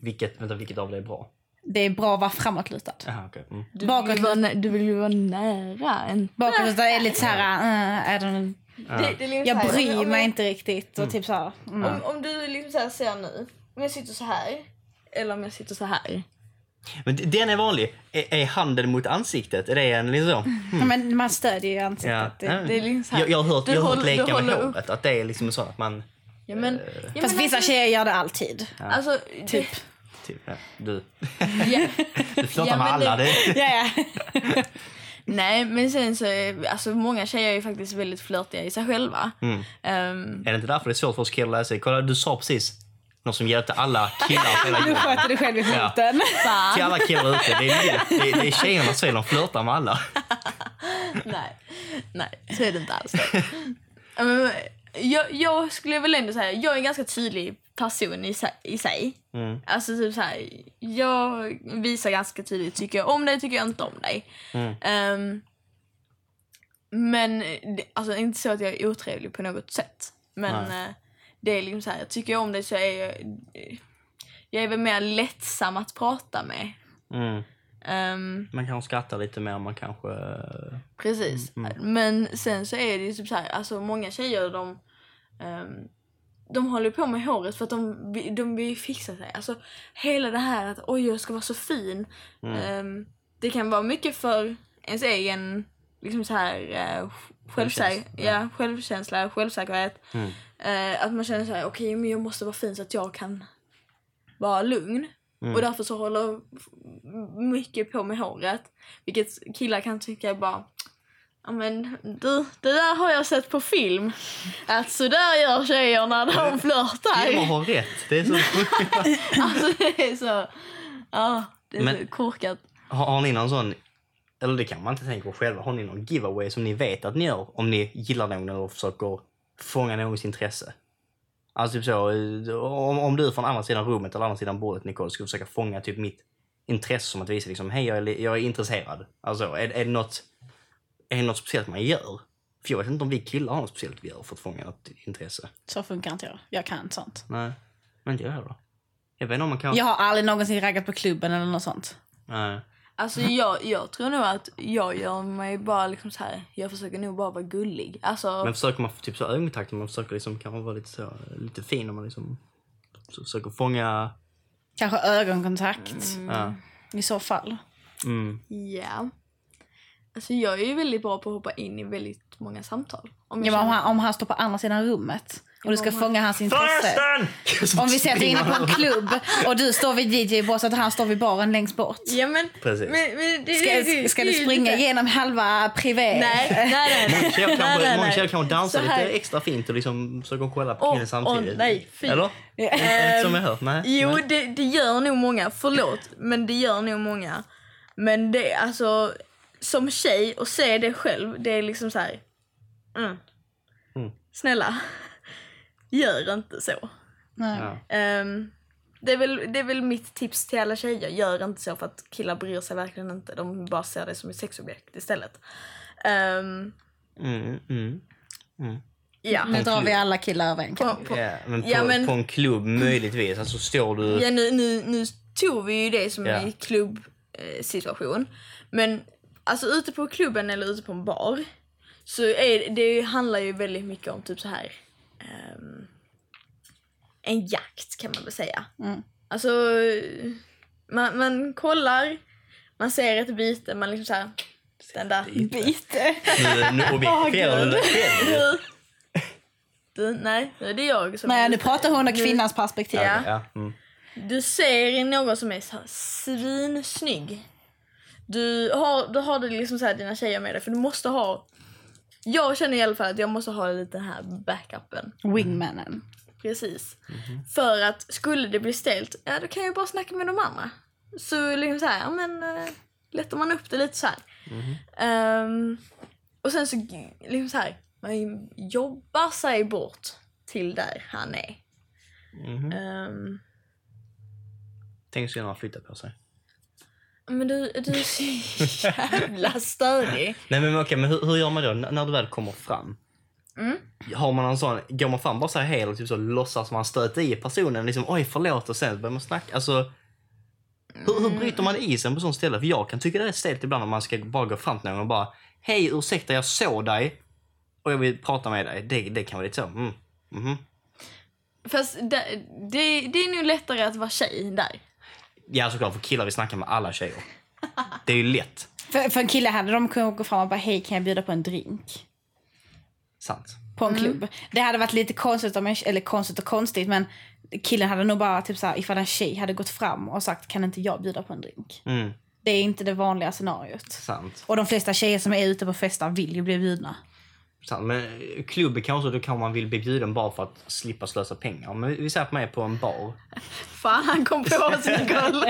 Vilket, vänta, vilket av det är bra? Det är bra att vara framåtlutad. Aha, okay. mm. du, vill ju vara, du vill ju vara nära en... Bakåtlutad är lite så här, äh, är den, Ja. Det, det liksom jag här, bryr om- om mig jag- inte riktigt. Och typ så här, mm. Om, om du liksom så här ser nu, om jag sitter så här eller om jag sitter så här. Men den är vanlig. Är, är handen mot ansiktet? Är det en liksom så? Ja, men man stödjer ju ansiktet. Ja. Det- Ja. det är liksom så här- jag, jag har hört, du jag har hört håller- leka med upp- håret. Att det är liksom så att man... Ja, men, ja, Fast men vissa alltså, tjejer gör det alltid. Alltså, Typ. Typ, [LAUGHS] ja, du, Ja, du flörtar Ja, med alla. det- Ja, ja. [LAUGHS] nej, men sen så alltså många tjejer är ju faktiskt väldigt flörtiga i sig själva. Mm. Ehm, är det inte därför det är svårt för oss killar att sig? Kolla, du sa precis något som hjälpte alla killar hela [LAUGHS] Du jorden. sköter dig själv i Ja. foten. fan. Till alla killar ute. Det är, det, det, det är tjejernas fel, de flörtar med alla. nej, nej, så är det inte alls. Ja, jag, jag skulle väl ändå säga, jag är ganska tydlig person i, i sig. Mm. Alltså typ så här, jag visar ganska tydligt, tycker jag om dig, tycker jag inte om dig. Mm. Ehm, men alltså inte så att jag är otrevlig på något sätt. Men eh, det är liksom så här, tycker jag om dig så är jag, jag är väl mer lättsam att prata med. Mm. Ehm, Man kanske skrattar lite mer, man kanske... eh, Precis. Men sen så är det ju typ så här, alltså många tjejer de, ehm, de håller på med håret för att de, de vill fixa sig. Alltså hela det här att oj jag ska vara så fin. Ehm, det kan vara mycket för ens egen liksom så här, uh, självsä- Självkänsla, ja, självkänsla, självsäkerhet. Mm. Eh, att man känner så här, okej men jag måste vara fin så att jag kan vara lugn. Och därför så håller mycket på med håret. Vilket killar kan tycka är bara Ja men du, det där har jag sett på film. Att så där gör tjejer när de Filmer flörtar. har rätt. Det är så... [LAUGHS] Alltså det är så... Ja, det är Men- så korkat. har, har ni någon sån... Eller det kan man inte tänka på själva. Har ni någon giveaway som ni vet att ni gör om ni gillar någon eller försöker fånga någons intresse? Alltså typ så, eh, om, om du från andra sidan rummet eller andra sidan bordet Nicole skulle försöka fånga typ mitt intresse som att visa liksom, hej jag är, li- jag är intresserad. Alltså är, är, det något, är det något speciellt man gör? För jag vet inte om vi killar har något speciellt vi gör för att fånga något intresse. Så funkar inte jag. Jag kan inte sånt. Nej, men inte jag heller. Jag vet inte om man kan... Jag har aldrig någonsin raggat på klubben eller något sånt. Nej. Alltså jag, jag tror nog att jag gör mig bara liksom så här. Jag försöker nog bara vara gullig. Alltså, Men försöker man få typ så ögonkontakt, man försöker liksom kanske vara lite så, lite fin om man liksom så försöker fånga... Kanske ögonkontakt Ja. i så fall. Mm. ja. Alltså jag är ju väldigt bra på att hoppa in i väldigt många samtal. Om Ja, men om, han, om han står på andra sidan rummet och du ska han- fånga hans intresse. Förresten! Om vi säger att vi är inne på en klubb och du står vid DJ-båset och han står vid baren längst bort. Ja men... Precis. men, men det, Ska, det- det- ska det du springa lite- igenom halva privé? Nej, nej, nej. Många nej. tjejer kanske, nej, många nej. tjejer kanske dansar lite extra fint och liksom försöker kolla på killen samtidigt. åh, nej. Eller? Inte som jag hört, nej. Jo, nej. det, det gör nog många. Förlåt, men det gör nog många. Men det, alltså... som tjej och se det själv, det är liksom så här. Mm. Mm. Snälla, [LAUGHS] gör inte så. Nej. Ja. Ehm, det, är väl, det är väl mitt tips till alla tjejer. Gör inte så för att killar bryr sig verkligen inte. De bara ser det som ett sexobjekt istället. Ehm, Mm, mm. ja. Nu drar vi alla killar över en kam. På, på, Ja, men på, Ja, men- på en klubb möjligtvis. Alltså står du... ja, nu, nu, nu tog vi ju det som Ja. en klubbsituation. Eh, situation. Men alltså ute på klubben eller ute på en bar så är, det handlar ju väldigt mycket om typ så här ehm, en jakt kan man väl säga. Mm. Alltså man, man kollar, man ser ett byte, man liksom såhär den där Byte. Nu, [LAUGHS] objektifierar du dig själv. du, nej, nu är det jag som Nej, nu pratar hon ur kvinnans perspektiv. Ja. Ja. Mm. Du ser någon som är så här svinsnygg. Du har, du har det liksom så här, dina tjejer med dig för du måste ha jag känner i alla fall att jag måste ha lite den här backupen. Wingmanen. Precis. För att skulle det bli stelt, ja då kan jag ju bara snacka med de andra. Så liksom så här, ja men uh, lättar man upp det lite så här. Ehm, och sen så liksom så här, man jobbar sig bort till där han är. Mhm. Ehm, Tänk så gärna flytta på sig. Men du, du är så jävla störig. [LAUGHS] Nej men okej, men hur, hur gör man då N- när du väl kommer fram? Mm. Har man en sån, går man fram bara så här hej eller typ så låtsas man stöta i personen liksom oj förlåt och sen börjar man snacka. Alltså, hur, hur bryter man isen på sånt ställe? För jag kan tycka det är stelt ibland om man ska bara gå fram till någon och bara hej ursäkta jag såg dig och jag vill prata med dig. Det, det kan vara lite så. Mm. mhm. Fast det, det, det är nog lättare att vara tjej där. Ja såklart för killar vill snacka med alla tjejer. Det är ju lätt. För, för en kille hade de kunnat gå fram och bara hej kan jag bjuda på en drink? Sant. På en klubb. Det hade varit lite konstigt, om en, eller konstigt och konstigt men killen hade nog bara typ såhär ifall en tjej hade gått fram och sagt kan inte jag bjuda på en drink? Mm, Det är inte det vanliga scenariot. sant. Och de flesta tjejer som är ute på festar vill ju bli bjudna. Men klubb kanske då kan man vill bli bjuden bara för att slippa slösa pengar. Men vi säger att man är på en bar. [LAUGHS] Fan, han kom på [LAUGHS] sin gull.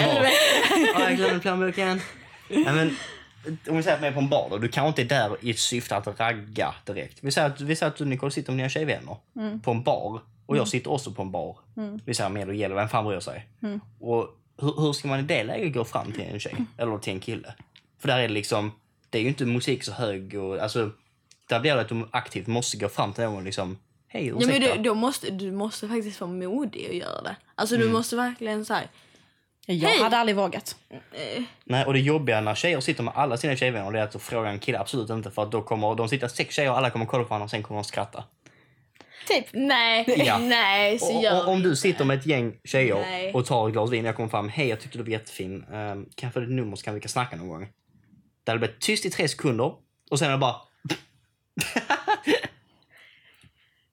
Ja, jag glömde plånboken. Nej, men, om vi säger att man är på en bar då, du kanske inte är där i syfte att ragga direkt. Vi säger att, vi säger att du Nicole sitter med dina tjejvänner på en bar och jag sitter också på en bar. Vi säger med och gäller, vem fan bryr sig? Och hur, hur ska man i det läget gå fram till en tjej eller till en kille? För där är det liksom, det är ju inte musik så hög och alltså, där blir det att du aktivt måste gå fram till någon liksom, hej Ja, men du, då måste, du måste faktiskt vara modig och göra det. Alltså du måste verkligen så här. Jag Hej! hade aldrig vågat. Eh, Nej, och det jobbiga när tjejer sitter med alla sina tjejvänner det är att då frågar en kille absolut inte för att då kommer de sitta sex tjejer och alla kommer kolla på varandra och sen kommer de skratta. Typ. nej, [LAUGHS] Ja. nej så Och, gör och, om du sitter med ett gäng tjejer Nej. och tar ett glas vin och jag kommer fram, hej jag tyckte du var jättefin, um, kan jag få ditt nummer så kan vi kan snacka någon gång. Det hade blivit tyst i tre sekunder och sen är det bara, [LAUGHS]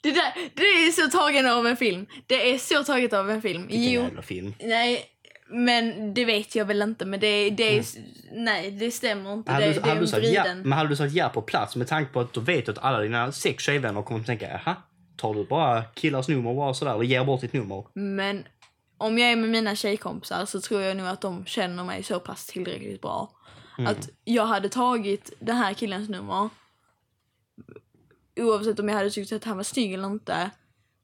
Det, där, det är så tagen av en film. Det är så taget av en film. vilken Jo, jävla film. nej, men det vet jag väl inte. Men det, det är, nej, det stämmer inte. Hade det, du, det hade, du sagt ja, men hade du sagt ja på plats med tanke på att du vet att alla dina sex tjejvänner kommer att tänka, jaha, tar du bara killars nummer bara sådär och ger bort ditt nummer? Men om jag är med mina tjejkompisar så tror jag nog att de känner mig så pass tillräckligt bra. Att jag hade tagit den här killens nummer oavsett om jag hade tyckt att han var snygg eller inte.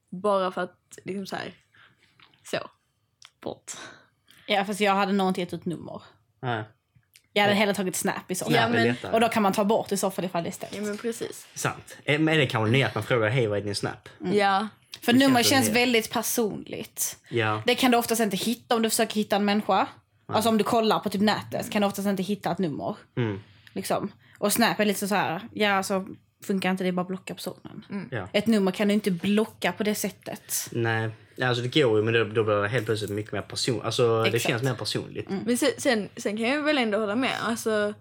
Bara för att liksom så här. Så. Bort. Ja, fast jag hade nog inte gett ut nummer. Nej, Jag hade hellre tagit snap i så fall. Ja, men-. Och då kan man ta bort i så fall ifall det är ställt. Ja men precis. Sant. Eh, Men är det kanske ner att man frågar, hej vad är din snap? Ja. För nummer känns känns väl- väldigt personligt. Ja. Det kan du oftast inte hitta om du försöker hitta en människa. Alltså om du kollar på typ nätet kan du oftast inte hitta ett nummer. Mm. Liksom. Och Snap är lite så här, ja alltså funkar inte det bara blocka personen. ja. Ett nummer kan du inte blocka på det sättet. Nej, alltså det går ju men då, då blir det helt plötsligt mycket mer personligt. Alltså det Exakt. känns mer personligt. Men sen, sen, kan jag väl ändå hålla med. Alltså,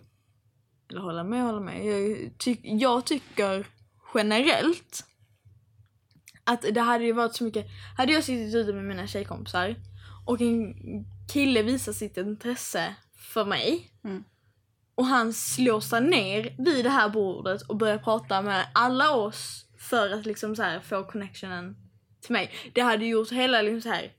eller hålla med, hålla med. Jag, tyck, jag tycker generellt att det hade ju varit så mycket... Hade jag suttit ute med mina tjejkompisar och en kille visar sitt intresse för mig Mm. och han slår sig ner vid det här bordet och börjar prata med alla oss för att liksom så här få connectionen till mig. Det hade gjort hela liksom så här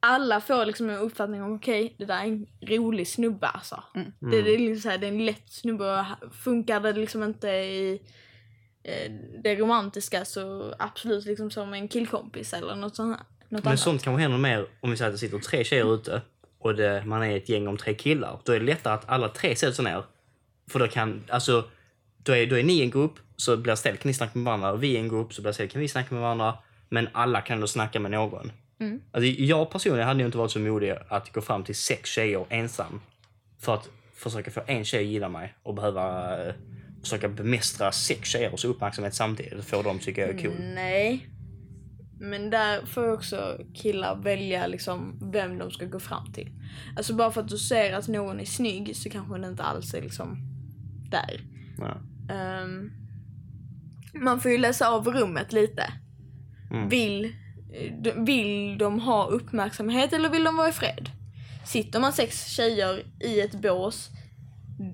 alla får liksom en uppfattning om okej, det där är en rolig snubbe alltså. Det, det, är liksom så här, det är en lätt snubbe och funkar det liksom inte i eh, det romantiska så absolut liksom som en killkompis eller något sånt. här- Något Men annat. sånt kanske händer mer om vi säger att det sitter tre tjejer ute och det, man är ett gäng om tre killar. Då är det lättare att alla tre sätter sig ner. För då kan, alltså, då är, då är ni en grupp, så blir det ställt, kan ni snacka med varandra. Och vi är en grupp, så blir det ställt, kan vi snacka med varandra. Men alla kan då snacka med någon. Mm. Alltså, jag personligen hade ju inte varit så modig att gå fram till sex tjejer ensam. För att försöka få en tjej att gilla mig och behöva eh, försöka bemästra sex tjejers uppmärksamhet samtidigt. Få dem tycker jag är cool. Nej. Men där får också killar välja liksom vem de ska gå fram till. Alltså bara för att du ser att någon är snygg så kanske den inte alls är liksom där. Ehm, man får ju läsa av rummet lite. Mm. Vill, vill de ha uppmärksamhet eller vill de vara i fred? Sitter man sex tjejer i ett bås,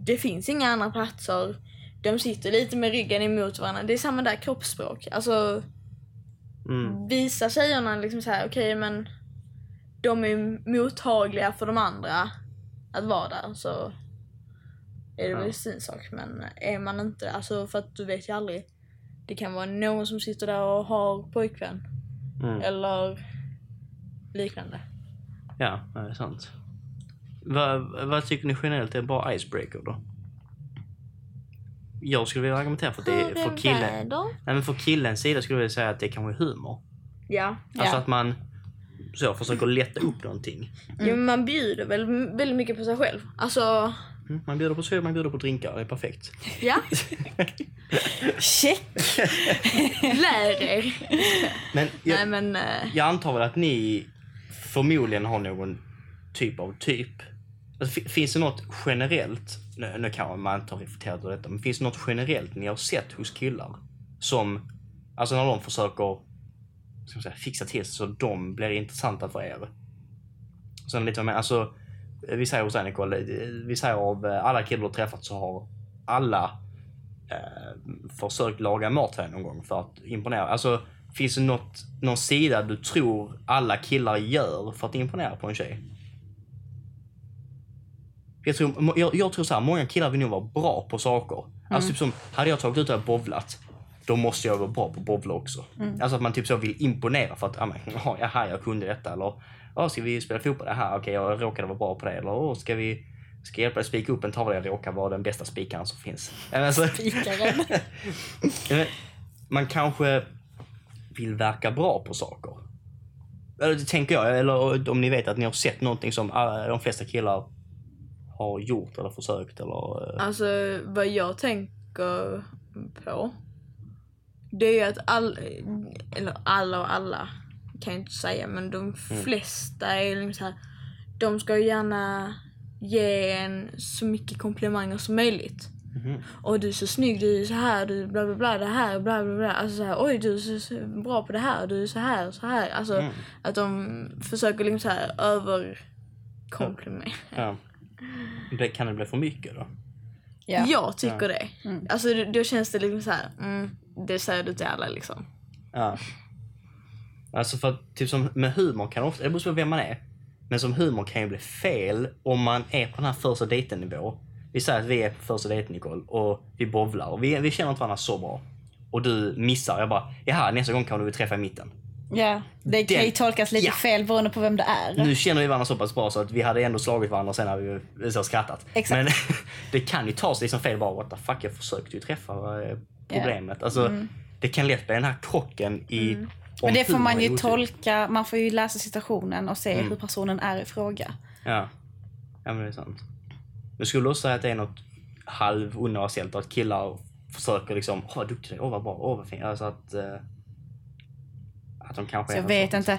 det finns inga andra platser, de sitter lite med ryggen emot varandra. Det är samma där kroppsspråk. Alltså, Mm. visa tjejerna liksom så här, okej men de är mottagliga för de andra att vara där så är det Ja. väl sin sak. Men är man inte, alltså för att du vet ju aldrig. Det kan vara någon som sitter där och har pojkvän Mm. eller liknande. Ja, det är sant. Vad, vad tycker ni generellt är en bra icebreaker då? Jag skulle vilja argumentera för att det är för killen. Nej, men för killens sida skulle jag vilja säga att det kanske är humor. Ja. Alltså Ja. att man så försöker lätta upp någonting. ja men man bjuder väl väldigt mycket på sig själv. Alltså, Mm, Man bjuder på sved, man bjuder på drinkar. Det är perfekt. ja. [LAUGHS] Check! Lär er. Men jag, Nej men, eh, jag antar väl att ni förmodligen har någon typ av typ. Alltså, fi- finns det något generellt, nu, nu kanske man inte har reflekterat över detta, men finns det något generellt ni har sett hos killar som, alltså när de försöker ska man säga, fixa till sig så de blir intressanta för er? Sen lite mer, alltså, vi säger hos dig Nicole, vi säger av alla killar du har träffat så har alla eh, försökt laga mat här någon gång för att imponera. Alltså, finns det något, någon sida du tror alla killar gör för att imponera på en tjej? Jag tror, jag, jag tror så här, många killar vill nog vara bra på saker. Alltså typ som, hade jag tagit ut och bowlat, då måste jag vara bra på att bowla också. Alltså att man typ så vill imponera för att, ja men, [LAUGHS] ja, jaha, jag kunde detta. Eller, ja, ska vi spela fotboll? Jaha, okej, jag råkade vara bra på det. Eller, ska vi ska hjälpa dig spika upp en tavla? Jag råkar vara den bästa spikaren som finns. Alltså, Spikaren. [LAUGHS] man kanske vill verka bra på saker. Eller det tänker jag. Eller om ni vet att ni har sett någonting som alla, de flesta killar har gjort eller försökt eller... eh, Alltså vad jag tänker på. Det är ju att all, eller alla och alla kan jag inte säga men de flesta är liksom så här. De ska ju gärna ge en så mycket komplimanger som möjligt. Mhm. Och du är så snygg, du är så här, du bla bla bla, det här, bla bla bla. Alltså så här, oj du är så, bra på det här, du är så här, så här. Alltså Mm. att de försöker liksom så här över komplimera. Ja. [LAUGHS] Det- Kan det bli för mycket då? Ja. Jag tycker Ja. det. Mm. Alltså då, känns det liksom så här, mm, det säger du till alla liksom. Ja. Alltså för att, typ som med humor kan ofta, det beror på vem man är. Men som humor kan ju bli fel om man är på den här första dejten nivå. Vi säger att vi är på första dejten Nicole och vi bowlar och vi, vi känner inte varandra så bra. Och du missar, jag bara, jaha nästa gång kan du träffa i mitten. Ja. Det kan ju tolkas lite Ja. fel beroende på vem det är. Nu känner vi varandra så pass bra så att vi hade ändå slagit varandra sen hade vi så skrattat. Exakt. Men [LAUGHS] det kan ju tas liksom fel bara, what the fuck, jag försökte ju träffa är problemet. Alltså, Det kan lätt bli den här krocken i... om Men det får man ju tolka, man får ju läsa situationen och se Mm. hur personen är i fråga. Ja. ja, men det är sant. Men skulle också säga att det är något halvuniversellt att killar försöker liksom, åh vad duktig du är, åh vad bra, åh vad fin. Alltså att... Att de kanske Så är jag vet inte.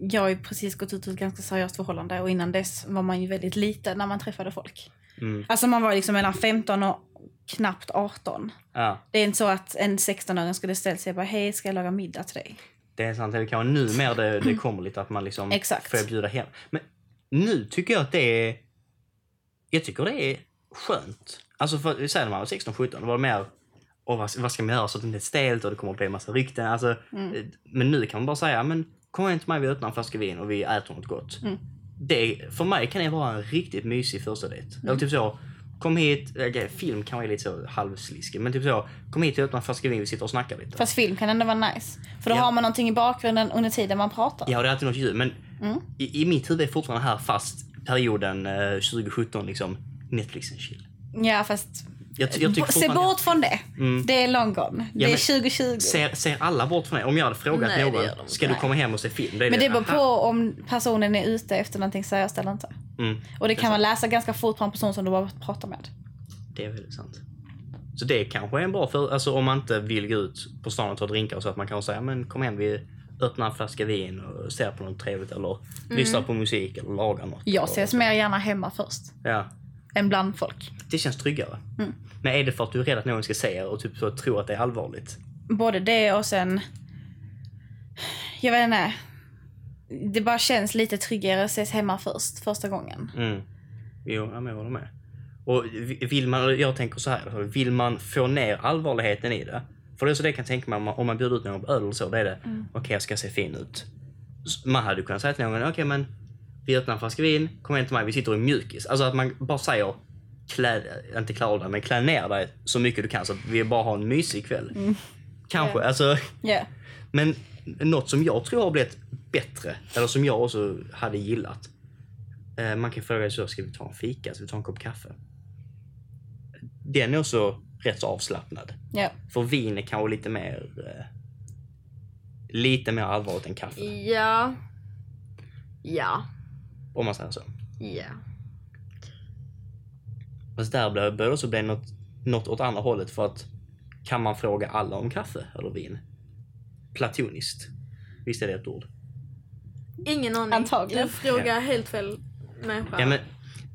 Jag har ju precis gått ut ur ett ganska seriöst förhållande och innan dess var man ju väldigt liten när man träffade folk. Mm. Alltså man var liksom mellan 15 och knappt 18. Ja, Det är inte så att en 16-åring skulle ställa sig och bara hej ska jag laga middag till dig? det är sant. Det kan vara nu mer det, det kommer lite att man liksom Exakt. får bjuda hem. Men nu tycker jag att det är... Jag tycker det är skönt. Alltså för, säg när man var 16-17, då var det mer Åh, vad, vad ska man göra så att det inte är stelt och det kommer att bli en massa rykten. Alltså, Mm. eh, Men nu kan man bara säga, men kom hem till mig, vi öppnar en flaska vin och vi äter något gott. Mm. Det, för mig kan det vara en riktigt mysig första dejt. Mm. Eller typ så, kom hit, okay, film kan vara lite så halvsliskig, men typ så, kom hit och öppna en flaska vin, vi sitter och snackar lite. Fast film kan ändå vara nice. För då Ja. har man någonting i bakgrunden under tiden man pratar. Ja, det är alltid något ljud, men Mm. i, i mitt huvud är fortfarande här fast perioden eh, 2017 liksom Netflix and chill. Ja, fast Jag, jag tycker se bort från det. Mm. Det är long gone. Ja, det är men 2020. Ser, ser alla bort från det? Om jag hade frågat Nej, det någon, de ska du komma hem och se film? Är Men det beror på om personen är ute efter någonting seriöst eller inte. Mm, Och det kan man läsa ganska fort på en person som du bara pratar med. det är väldigt sant. Så det kanske är en bra för, alltså om man inte vill gå ut på stan och ta drinkar så att man kan säga men kom hem vi öppnar en flaska vin och ser på något trevligt eller lyssnar på musik eller lagar något. Jag ses mer gärna hemma först. Ja, Än bland folk. det känns tryggare. Mm. Men är det för att du är rädd att någon ska se er och typ så tror att det är allvarligt? Både det och sen... Jag vet inte. Det bara känns lite tryggare att ses hemma först, första gången. Mm. Jo, jag håller med. Och vi- vill man, jag tänker så här, vill man få ner allvarligheten i det. För det är så det kan tänka mig om man, om man bjuder ut någon på öl eller så, det är det, okej jag ska se fin ut. Man hade kunnat säga till någon, okej men vi öppnar en flaska vin, kom hem till mig, vi sitter i mjukis. Alltså att man bara säger, klä, inte klä av dig, men klä ner dig så mycket du kan så att vi bara har en mysig kväll. Kanske, Ja. alltså. Ja. Men något som jag tror har blivit bättre, eller som jag också hade gillat. Eh, man kan fråga så, ska vi ta en fika? Ska vi ta en kopp kaffe? Den är också rätt så avslappnad. Ja. För vin är kanske lite mer eh, lite mer allvarligt än kaffe. Ja. Ja. Om man säger så. Ja. Fast där börjar börjar det också bli något, något åt andra hållet för att kan man fråga alla om kaffe eller vin? Platoniskt. Visst är det ett ord? Ingen aning. Antagligen. Du frågar helt fel människa. Ja, men,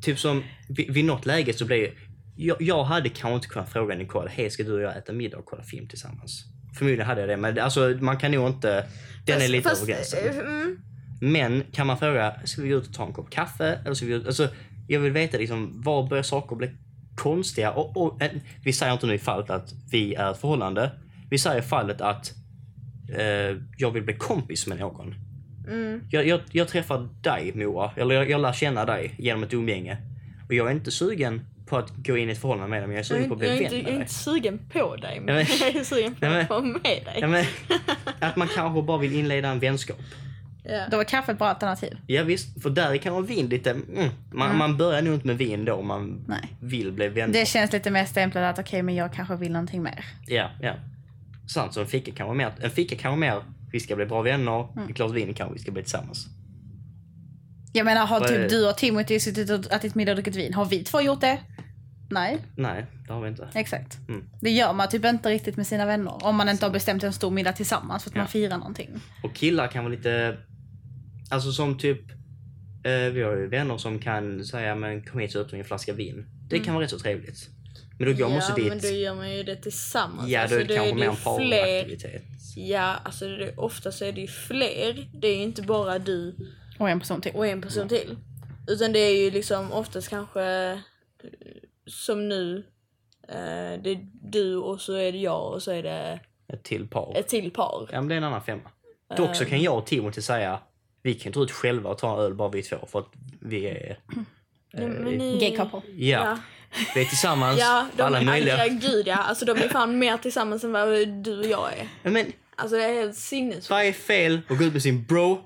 typ som vid, vid något läge så blir jag, jag hade kanske inte kunnat fråga Nicole, hej ska du och jag äta middag och kolla film tillsammans? Förmodligen hade jag det, men alltså, man kan nog inte... Den är lite Fast- över gränsen. eh, Mm, Men kan man fråga, ska vi gå ut och ta en kopp kaffe? Eller ska vi ut, alltså, jag vill veta liksom, var börjar saker bli konstiga? Och, och, eh, vi säger inte nu i fallet att vi är ett förhållande. Vi säger i fallet att eh, jag vill bli kompis med någon. mm. Jag, jag, jag träffar dig Moa, eller jag, jag lär känna dig genom ett umgänge. Och jag är inte sugen på att gå in i ett förhållande med dig, men jag är Jag, sugen är på att bli jag, vän med jag är dig. inte sugen på dig, men Ja, men- jag är sugen på att vara med dig. [LAUGHS] Att man kanske bara vill inleda en vänskap. Ja. Då var kaffe ett bra alternativ. Ja, visst, för där kan vara vin lite... Mm, man, man börjar nog inte med vin då om man Nej. vill bli vänner. Det känns lite mer stämplat att okej, men jag kanske vill någonting mer. Ja, ja. Sant, så en fika kan vara mer... En fika kan vara mer, vi ska bli bra vänner. Mm. Ett glas vin kanske vi ska bli tillsammans. Jag menar, har det? typ du och Timothy suttit och ätit middag och druckit vin? Har vi två gjort det? Nej, Nej, det har vi inte. exakt. Mm. Det gör man typ inte riktigt med sina vänner. Om man inte har bestämt en stor middag tillsammans för att Ja. man firar någonting. Och killar kan vara lite... Alltså som typ... Eh, vi har ju vänner som kan säga men kom hit så öppnar vi en flaska vin. Det kan vara rätt så trevligt. Men då går man ja, också dit... men då gör man ju det tillsammans. ja, då är det kanske mer en fler. paraktivitet. Ja, alltså det, ofta så är det ju fler. Det är ju inte bara du Och en person till. och en person till. Utan det är ju liksom oftast kanske eh, som nu. Eh, det är du och så är det jag och så är det Ett till par. ett till par. Ja, men det är en annan femma. Dock så kan jag och Timothy säga vi kan inte ut själva och ta en öl bara vi två för att vi är... Men ni-. Ja, Ja, vi är tillsammans [LAUGHS] ja de alla är, möjliga... ja, gud ja. Alltså de är fan mer tillsammans än vad du och jag är. Men Alltså det är helt sinnessjukt. vad är fel att gå ut med sin bro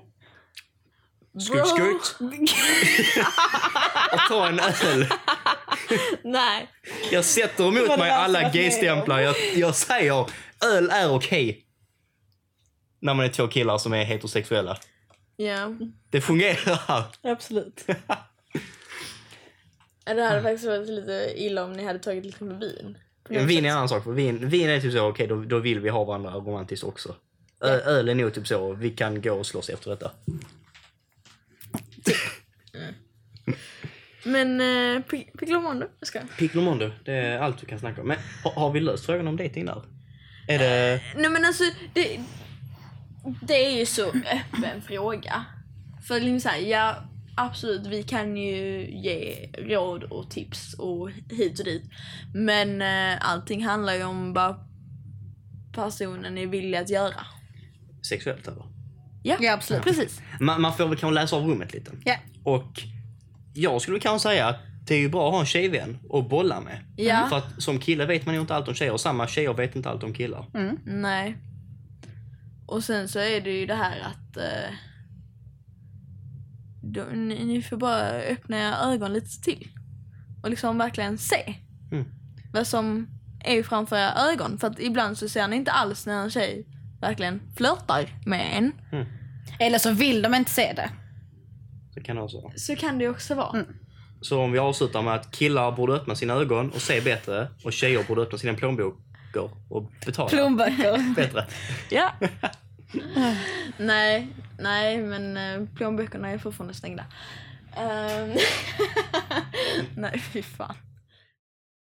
skurt skurt och ta en öl? [LAUGHS] Nej. Jag sätter emot mig alla gaystämplar. Jag, jag säger öl är okej. När man är två killar som är heterosexuella. Ja. Det fungerar. [LAUGHS] Absolut. [LAUGHS] Det hade faktiskt varit lite illa om ni hade tagit lite med vin. Vin är en annan sak. För vin, vin är typ så, okej då, då vill vi ha varandra romantiskt också. Ö, öl är nog typ så, vi kan gå och slåss efter detta. Men eh, Pic- Piccolo Mondo, jag ska. Piccolo Mondo, det är allt du kan snacka om. Men har, har vi löst frågan om dating där? Är det... Nej men alltså, det, det är ju så öppen fråga. För liksom så här, ja absolut vi kan ju ge råd och tips och hit och dit. Men eh, allting handlar ju om vad personen är villig att göra. Sexuellt eller? Ja, Ja, absolut. precis. Man, man får väl kanske läsa av rummet lite. Ja. Och jag skulle kanske säga att det är ju bra att ha en tjejvän att bolla med. Ja. För att som kille vet man ju inte allt om tjejer och samma tjejer vet inte allt om killar. Nej. Och sen så är det ju det här att eh, då, ni, ni får bara öppna era ögon lite till. Och liksom verkligen se Mm. vad som är framför era ögon. För att ibland så ser ni inte alls när en tjej verkligen flörtar med en. Eller så vill de inte se det. Så kan det också vara. Så kan det också vara. Så om vi avslutar med att killar borde öppna sina ögon och se bättre och tjejer borde öppna sina plånböcker och betala Plånböcker. bättre. Ja. [LAUGHS] nej, nej men eh, plånböckerna är fortfarande stängda. Ehm, [LAUGHS] nej, fy fan.